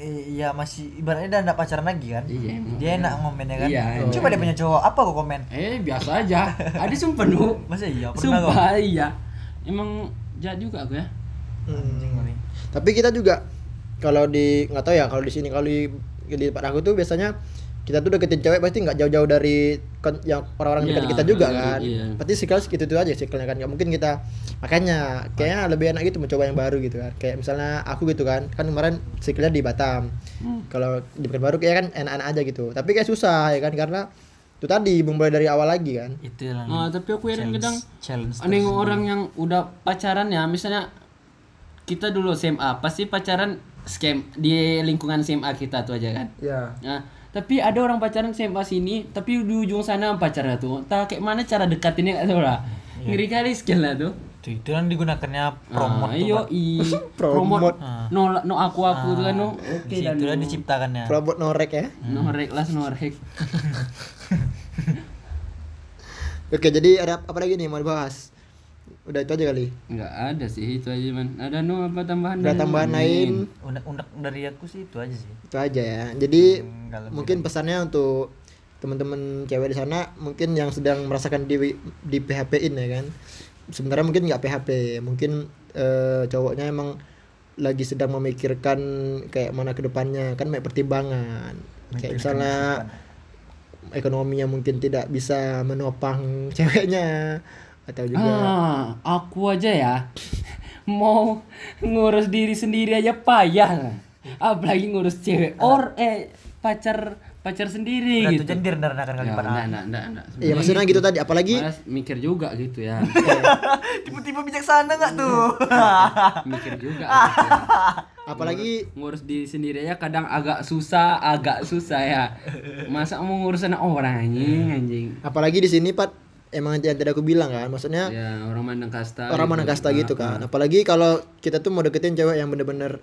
Iya masih ibaratnya udah enggak pacaran lagi kan. Iya, emang. Dia enak ngomen ya kan. Iya, Coba dia punya cowok, apa kau komen? Eh biasa aja. Ada sumpah nu. Masa iya pernah? Sumpah iya. Emang jahat juga aku ya. Hmm. Tapi kita juga kalau di nggak tahu ya kalau di sini kalau di di tempat aku tuh biasanya kita tuh deketin cewek pasti nggak jauh-jauh dari kon- yang orang-orang dekat Iya, kita juga iya, kan. iya. Pasti circle gitu itu aja circle kan. Nggak mungkin kita makanya kayaknya lebih enak gitu mencoba yang baru gitu kan. Kayak misalnya aku gitu kan. Kan kemarin circle-nya di Batam. Hmm. Kalau di Pekanbaru kayak kan enak-enak aja gitu. Tapi kayak susah ya kan karena itu tadi memulai dari awal lagi kan. Itu yang Ah, tapi aku heran kadang challenge. aneh orang yang udah pacaran ya misalnya kita dulu SMA pasti pacaran scam di lingkungan SMA kita tuh aja kan. Ya. Nah, tapi ada orang pacaran SMA sini, tapi di ujung sana pacarnya tuh. Entah kayak mana cara dekatinnya nggak tahu lah. Ngeri kali skill lah tuh. Tuh, itu yang digunakannya promote ah, iyo i Promote. promote no no aku aku tuh kan no oke Di dan situ lah no. diciptakannya. Robot norek ya. no rek lah no rek Oke, jadi ada apa lagi nih mau dibahas? Udah itu aja kali. nggak ada sih itu aja man ada no apa tambahan Ada tambahan lain? Unek-unek dari aku sih itu aja sih. Itu aja ya. Jadi lebih mungkin pesannya untuk teman-teman cewek di sana mungkin yang sedang merasakan di di PHP-in ya kan. Sebenarnya mungkin nggak PHP, mungkin eh, cowoknya emang lagi sedang memikirkan kayak mana ke depannya kan banyak pertimbangan. Kayak misalnya ekonominya mungkin tidak bisa menopang ceweknya atau juga. Ah aku aja ya. Mau ngurus diri sendiri aja payah. Apalagi ngurus cewek or eh pacar pacar sendiri Udah gitu. tuh jadi direndahkan kali Pak. enggak, enggak, enggak, enggak. Iya maksudnya gitu tadi apalagi Malas mikir juga gitu ya. Tiba-tiba bijaksana enggak tuh? mikir juga gitu ya. apalagi ngurus diri sendiri aja kadang agak susah agak susah ya. Masa mau ngurus anak orang anjing anjing? Apalagi di sini Pat emang yang tadi aku bilang kan maksudnya ya orang mandang kasta orang gitu. mana kasta gitu kan apalagi kalau kita tuh mau deketin cewek yang bener-bener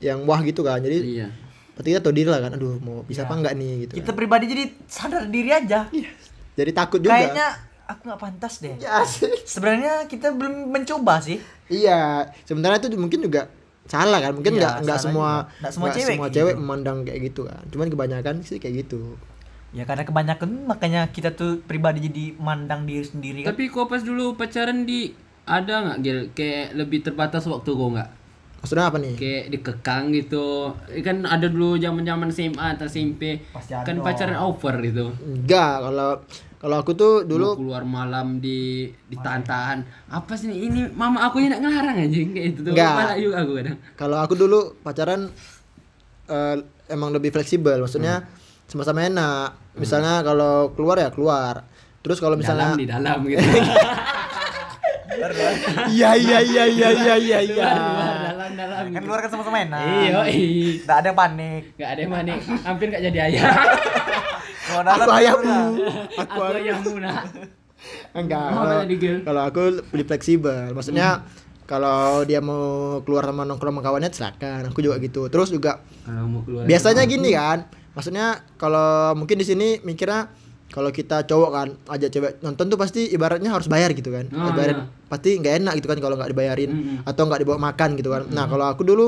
yang wah gitu kan jadi iya berarti kita tahu diri lah kan aduh mau bisa apa enggak nih gitu Kita kan. pribadi jadi sadar diri aja. jadi takut juga Kayaknya aku nggak pantas deh. Ya, sih. Sebenarnya kita belum mencoba sih. Iya, sebenarnya itu mungkin juga salah kan. Mungkin Iya, nggak nggak salah semua. Nggak semua nggak cewek semua kayak cewek gitu. memandang kayak gitu kan. Cuman kebanyakan sih kayak gitu. Ya karena kebanyakan makanya kita tuh pribadi jadi mandang diri sendiri kan. Tapi kau pas dulu pacaran di ada nggak Gil? Kayak lebih terbatas waktu kau nggak? Maksudnya apa nih? Kayak dikekang gitu. Kan ada dulu zaman-zaman SMA atau SMP. Pasti ada Kan pacaran over gitu. Enggak, kalau kalau aku tuh Dulu dulu keluar malam di ditahan-tahan. Apa sih ini? ini mama aku yang nak ngelarang anjing kayak itu tuh. Nggak. Kepala juga aku kadang. kalau aku dulu pacaran eh, emang lebih fleksibel. Maksudnya Hmm. sama-sama enak. Misalnya kalau keluar ya keluar. Terus kalau misalnya Dalam di dalam gitu. Iya iya iya iya iya iya iya. Dalam dalam. Kan gitu. luar kan sama-sama enak. Iya, iya. Nggak ada yang panik. Gak ada yang manik. Hampir gak jadi ayah. Kalau dalam Aku ayahmu. udah. aku yang muna. Enggak. Kalau, aku lebih fleksibel. Maksudnya kalau dia mau keluar sama nongkrong sama kawannya silakan. Aku juga gitu. Terus juga Kalau mau keluar. biasanya gini kan. Maksudnya kalau mungkin di sini mikirnya kalau kita cowok kan ajak cewek nonton tuh pasti ibaratnya harus bayar gitu kan. Oh, Harus bayarin. iya. Pasti nggak enak gitu kan kalau nggak dibayarin Mm-mm. atau nggak dibawa makan gitu kan. Nah, kalau aku dulu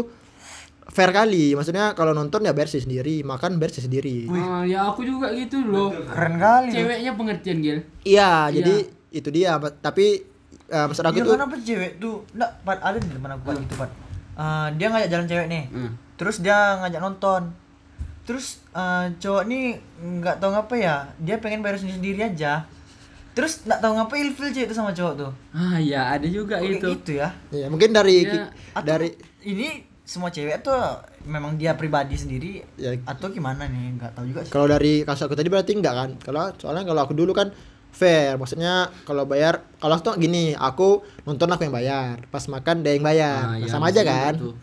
fair kali. Maksudnya kalau nonton ya bayar sih sendiri, makan bayar sih sendiri. Ah, ya aku juga gitu loh. Keren kali. Ceweknya pengertian Gil. Iya, jadi itu dia. Tapi eh, maksud aku Iya tuh kenapa cewek tuh Nggak, ada di teman aku Pat, gitu Pat Eh, Dia ngajak jalan cewek nih Hmm. Terus dia ngajak nonton Terus eh, cowok nih nggak tahu ngapa ya Dia pengen bayar sendiri-sendiri aja Terus nggak tahu ngapa ilfil cewek itu sama cowok tuh Ah ya ada juga kayak itu. gitu ya Iya, mungkin dari Ya, Atau dari ini semua cewek tuh memang dia pribadi sendiri Ya. atau gimana nih nggak tahu juga sih. kalau dari kasus aku tadi berarti enggak kan? Kalau soalnya kalau aku dulu kan fair, maksudnya kalau bayar kalau tuh gini, aku nonton aku yang bayar, pas makan dia yang bayar, Ah, Nah, iya, sama aja kan? juga tuh.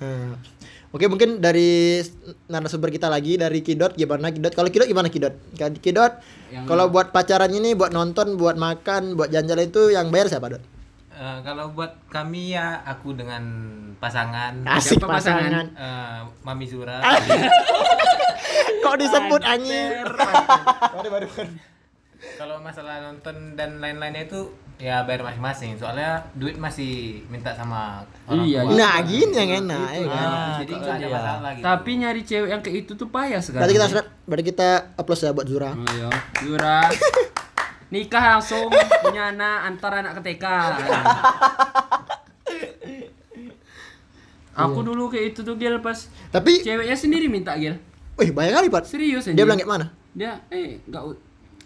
Oke mungkin dari narasumber kita lagi dari Kidot gimana Kidot? Kalau Kidot gimana Kidot? Kan Kidot Yang- kalau buat pacaran ini, buat nonton, buat makan, buat jalan-jalan itu yang bayar siapa Dot? Eh, kalau buat kami ya aku dengan pasangan Asik Siapa pasangan? pasangan. eh, Mami Zura. Kok disebut anjing? kalau masalah nonton dan lain-lainnya itu ya bayar masing-masing. Soalnya duit masih minta sama orang Iya, tua. Nah, gini yang enak ya kan? Ah, jadi nggak ada dia. masalah gitu. Tapi nyari cewek yang kayak itu tuh payah sekarang. Berarti kita berarti kita applause ya buat Zura. Ayo, Yura. Nikah langsung punya anak antar anak ke TK. Aku dulu kayak itu tuh Gil pas Tapi, ceweknya sendiri minta Gil. wih banyak kali Pat. Serius Dia anjing. bilang kayak mana? dia eh enggak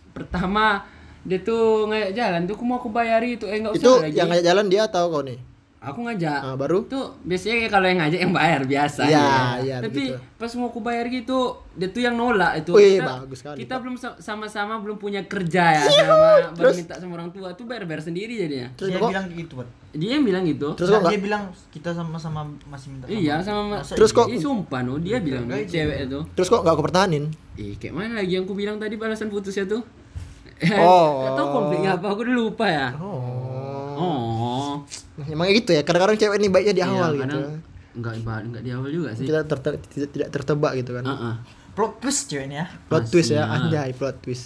pertama dia tuh ngajak jalan tuh aku mau aku bayari itu eh enggak usah Itu lagi. yang ngajak jalan dia atau kau nih? aku ngajak Ah, baru? tuh biasanya kalau yang ngajak yang bayar biasa Iya, ya. iya, tapi begitu. pas mau aku bayar gitu dia tuh yang nolak itu Wih, kita, bagus sekali, kita Pak. belum sa- sama-sama belum punya kerja ya sama baru minta sama orang tua tuh bayar bayar sendiri jadinya Terus dia kok bilang gitu, Pat. dia yang bilang gitu terus Nah, dia bilang kita sama-sama masih minta sama. iya sama Masa Terus kok- Ih, sumpah no dia bilang cewek itu Terus kok enggak aku pertahanin? Ih, kayak mana lagi yang ku bilang tadi balasan putusnya tuh? Oh. Gak tau konfliknya apa, aku udah lupa ya. Oh. Oh. Emang gitu ya. Kadang-kadang cewek ini baiknya di awal Iya, gitu. kadang Enggak ibarat enggak di awal juga sih. Kita ter- tidak, tidak tertebak gitu kan. Heeh. plot twist cewek ini ya. Plot twist ya, Pastinya. anjay plot twist.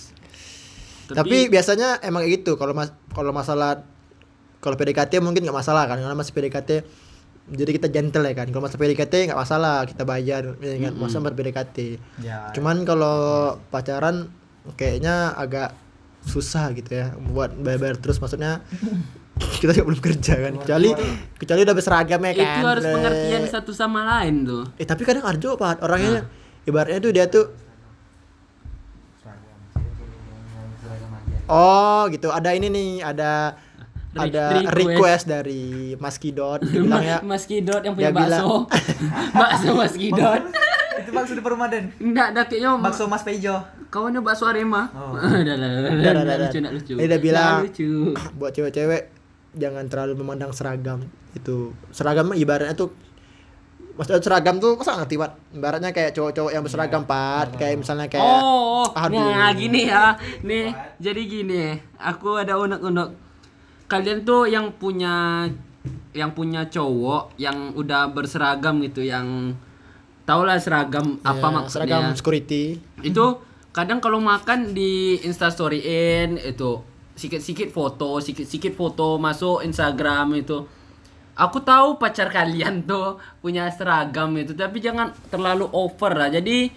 Tapi, Tapi, biasanya emang kayak gitu. Kalau mas kalau masalah kalau PDKT mungkin nggak masalah kan karena masih PDKT jadi kita gentle ya kan. Kalau masa PDKT nggak masalah kita bayar ya kan. Masa PDKT. Ya. Cuman kalau pacaran kayaknya agak susah gitu ya buat bayar-bayar terus maksudnya kita juga belum kerja kan kecuali kecuali udah berseragam ya kan itu harus pengertian satu sama lain tuh. eh tapi kadang Arjo pak orangnya ibaratnya tuh dia tuh oh gitu ada ini nih ada Re- ada request. request dari Mas Kidot dia bilang ya Mas Kidot yang punya bakso. bakso Mas Kidot. bakso di Ramadan. Enggak, ada kayaknya Bakso Mas Pejo. kawannya bakso Arema. Oh. Udah, udah, udah, Udah, udah, udah, udah, udah. lucu, enggak lucu. Dia udah bilang. Lucu. buat cewek-cewek jangan terlalu memandang seragam itu seragam mah ibaratnya tuh maksudnya seragam tuh masa ngerti pak ibaratnya kayak cowok-cowok yang berseragam pat kayak misalnya kayak Oh, Aduh. nah gini ya. Nih, jadi gini. Aku ada unek-unek. Kalian tuh yang punya yang punya cowok yang udah berseragam gitu, yang tau lah seragam apa ya, maksudnya. seragam security Itu kadang kalau makan di instastoryin itu sikit-sikit foto, sikit-sikit foto masuk Instagram itu. Aku tahu pacar kalian tuh punya seragam itu, tapi jangan terlalu over lah. Jadi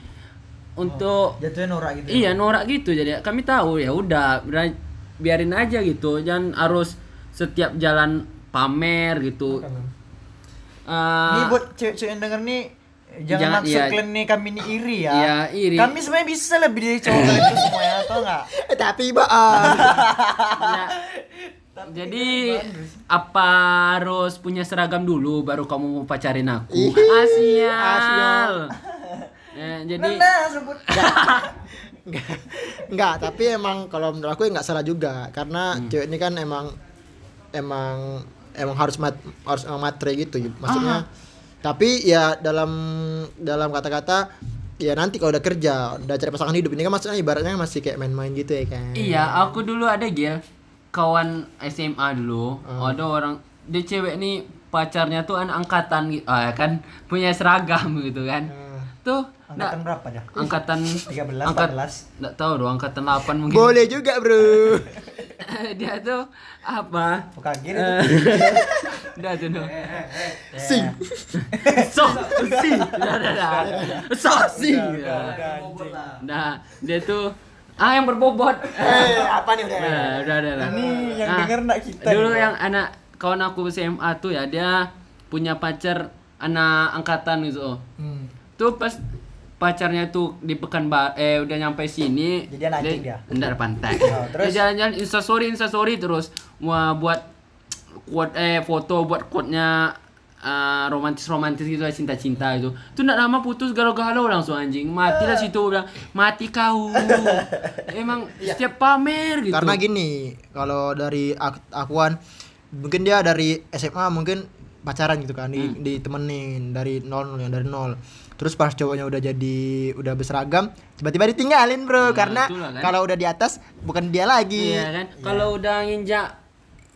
untuk Jatuhnya norak gitu. Iya norak gitu jadi kami tahu ya udah biarin aja gitu jangan harus setiap jalan pamer gitu. Eh, Ini buat cewek-cewek yang denger nih jangan, Jangan- maksud iya. kalian nih kami ini iri ya. Iya, iri. Kami sebenarnya bisa lebih dari cowok kalian itu semuanya atau enggak? Eh, tapi baan. ya, jadi apa harus punya seragam dulu baru kamu mau pacarin aku? Asial. asial. Eh, jadi Nah, sebut. Enggak, tapi emang kalau menurut aku enggak salah juga karena Hmm. cewek ini kan emang emang emang harus mat, harus emang matre gitu maksudnya. Tapi ya dalam dalam kata-kata ya nanti kalau udah kerja, udah cari pasangan hidup ini kan maksudnya ibaratnya masih kayak main-main gitu ya kan. Iya, aku dulu ada Gil, kawan SMA dulu. Ada orang dia cewek nih pacarnya tuh anak angkatan gitu. Ah, kan punya seragam gitu kan. Tuh Angkatan nggak- berapa aja? angkatan 13, angkat 14. Enggak tahu dong, angkatan 8 mungkin. Boleh juga, Bro. dia tuh apa? Kaget Eh, itu? Udah tuh no. Sing. So, si. Udah, udah, udah. So, si. Nah, dia tuh ah yang berbobot. Eh, apa nih udah? Udah, udah, udah. udah. Ini yang Nah, denger nak kita. Dulu yang anak kawan aku SMA tuh ya dia punya pacar anak angkatan gitu. Hmm. Tuh pas pacarnya tuh di Pekanbaru eh udah nyampe sini Jadi anjing dia? enggak ada pantai. Oh, terus? jalan-jalan instastory instastory terus. Mau buat quote eh foto buat quote-nya romantis romantis gitu cinta cinta itu tuh enggak lama putus galau-galau langsung anjing. Mati lah situ bilang mati kau. Emang setiap pamer gitu. Karena gini, kalau dari aku, akuan mungkin dia dari SMA mungkin pacaran gitu kan, di, ditemenin dari nol yang dari nol. Terus pas cowoknya udah jadi udah berseragam, tiba-tiba ditinggalin, Bro. karena itulah kan. kalau udah di atas bukan dia lagi. Iya kan? Kalau udah nginjak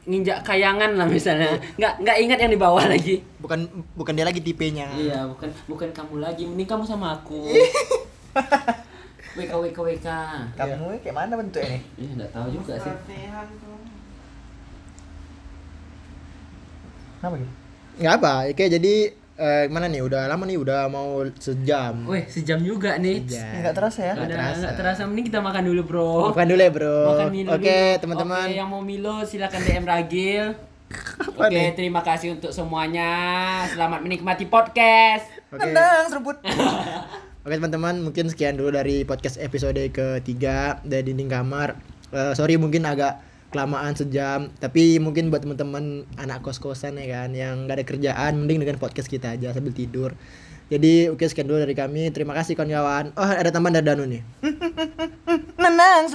nginjak kayangan lah misalnya, nggak nggak ingat yang di bawah lagi. Bukan bukan dia lagi tipenya. Iya, bukan bukan kamu lagi, mending kamu sama aku. WK WK WK. Kamu kayak mana bentuknya nih? Iya, enggak tahu juga sih. Kenapa gitu? Nggak apa, oke jadi eh, gimana nih? Udah lama nih, udah mau sejam. Wih, sejam juga nih. Ya. Enggak terasa ya? Udah terasa. nggak terasa, mending kita makan dulu, Bro. Makan dulu ya, Bro. Makan Milo Oke, dulu. teman-teman. Oke, yang mau Milo silakan DM Ragil. Oke, terima kasih untuk semuanya. Selamat menikmati podcast. Oke. Tenang, seruput. Oke teman-teman, mungkin sekian dulu dari podcast episode ketiga dari dinding kamar. Eh, sorry mungkin agak kelamaan sejam, tapi mungkin buat teman-teman anak kos-kosan ya kan yang gak ada kerjaan, mending dengan podcast kita aja sambil tidur. Jadi oke sekian dulu dari kami. Terima kasih kawan-kawan. Oh ada tambahan dari Danu nih. Tenang,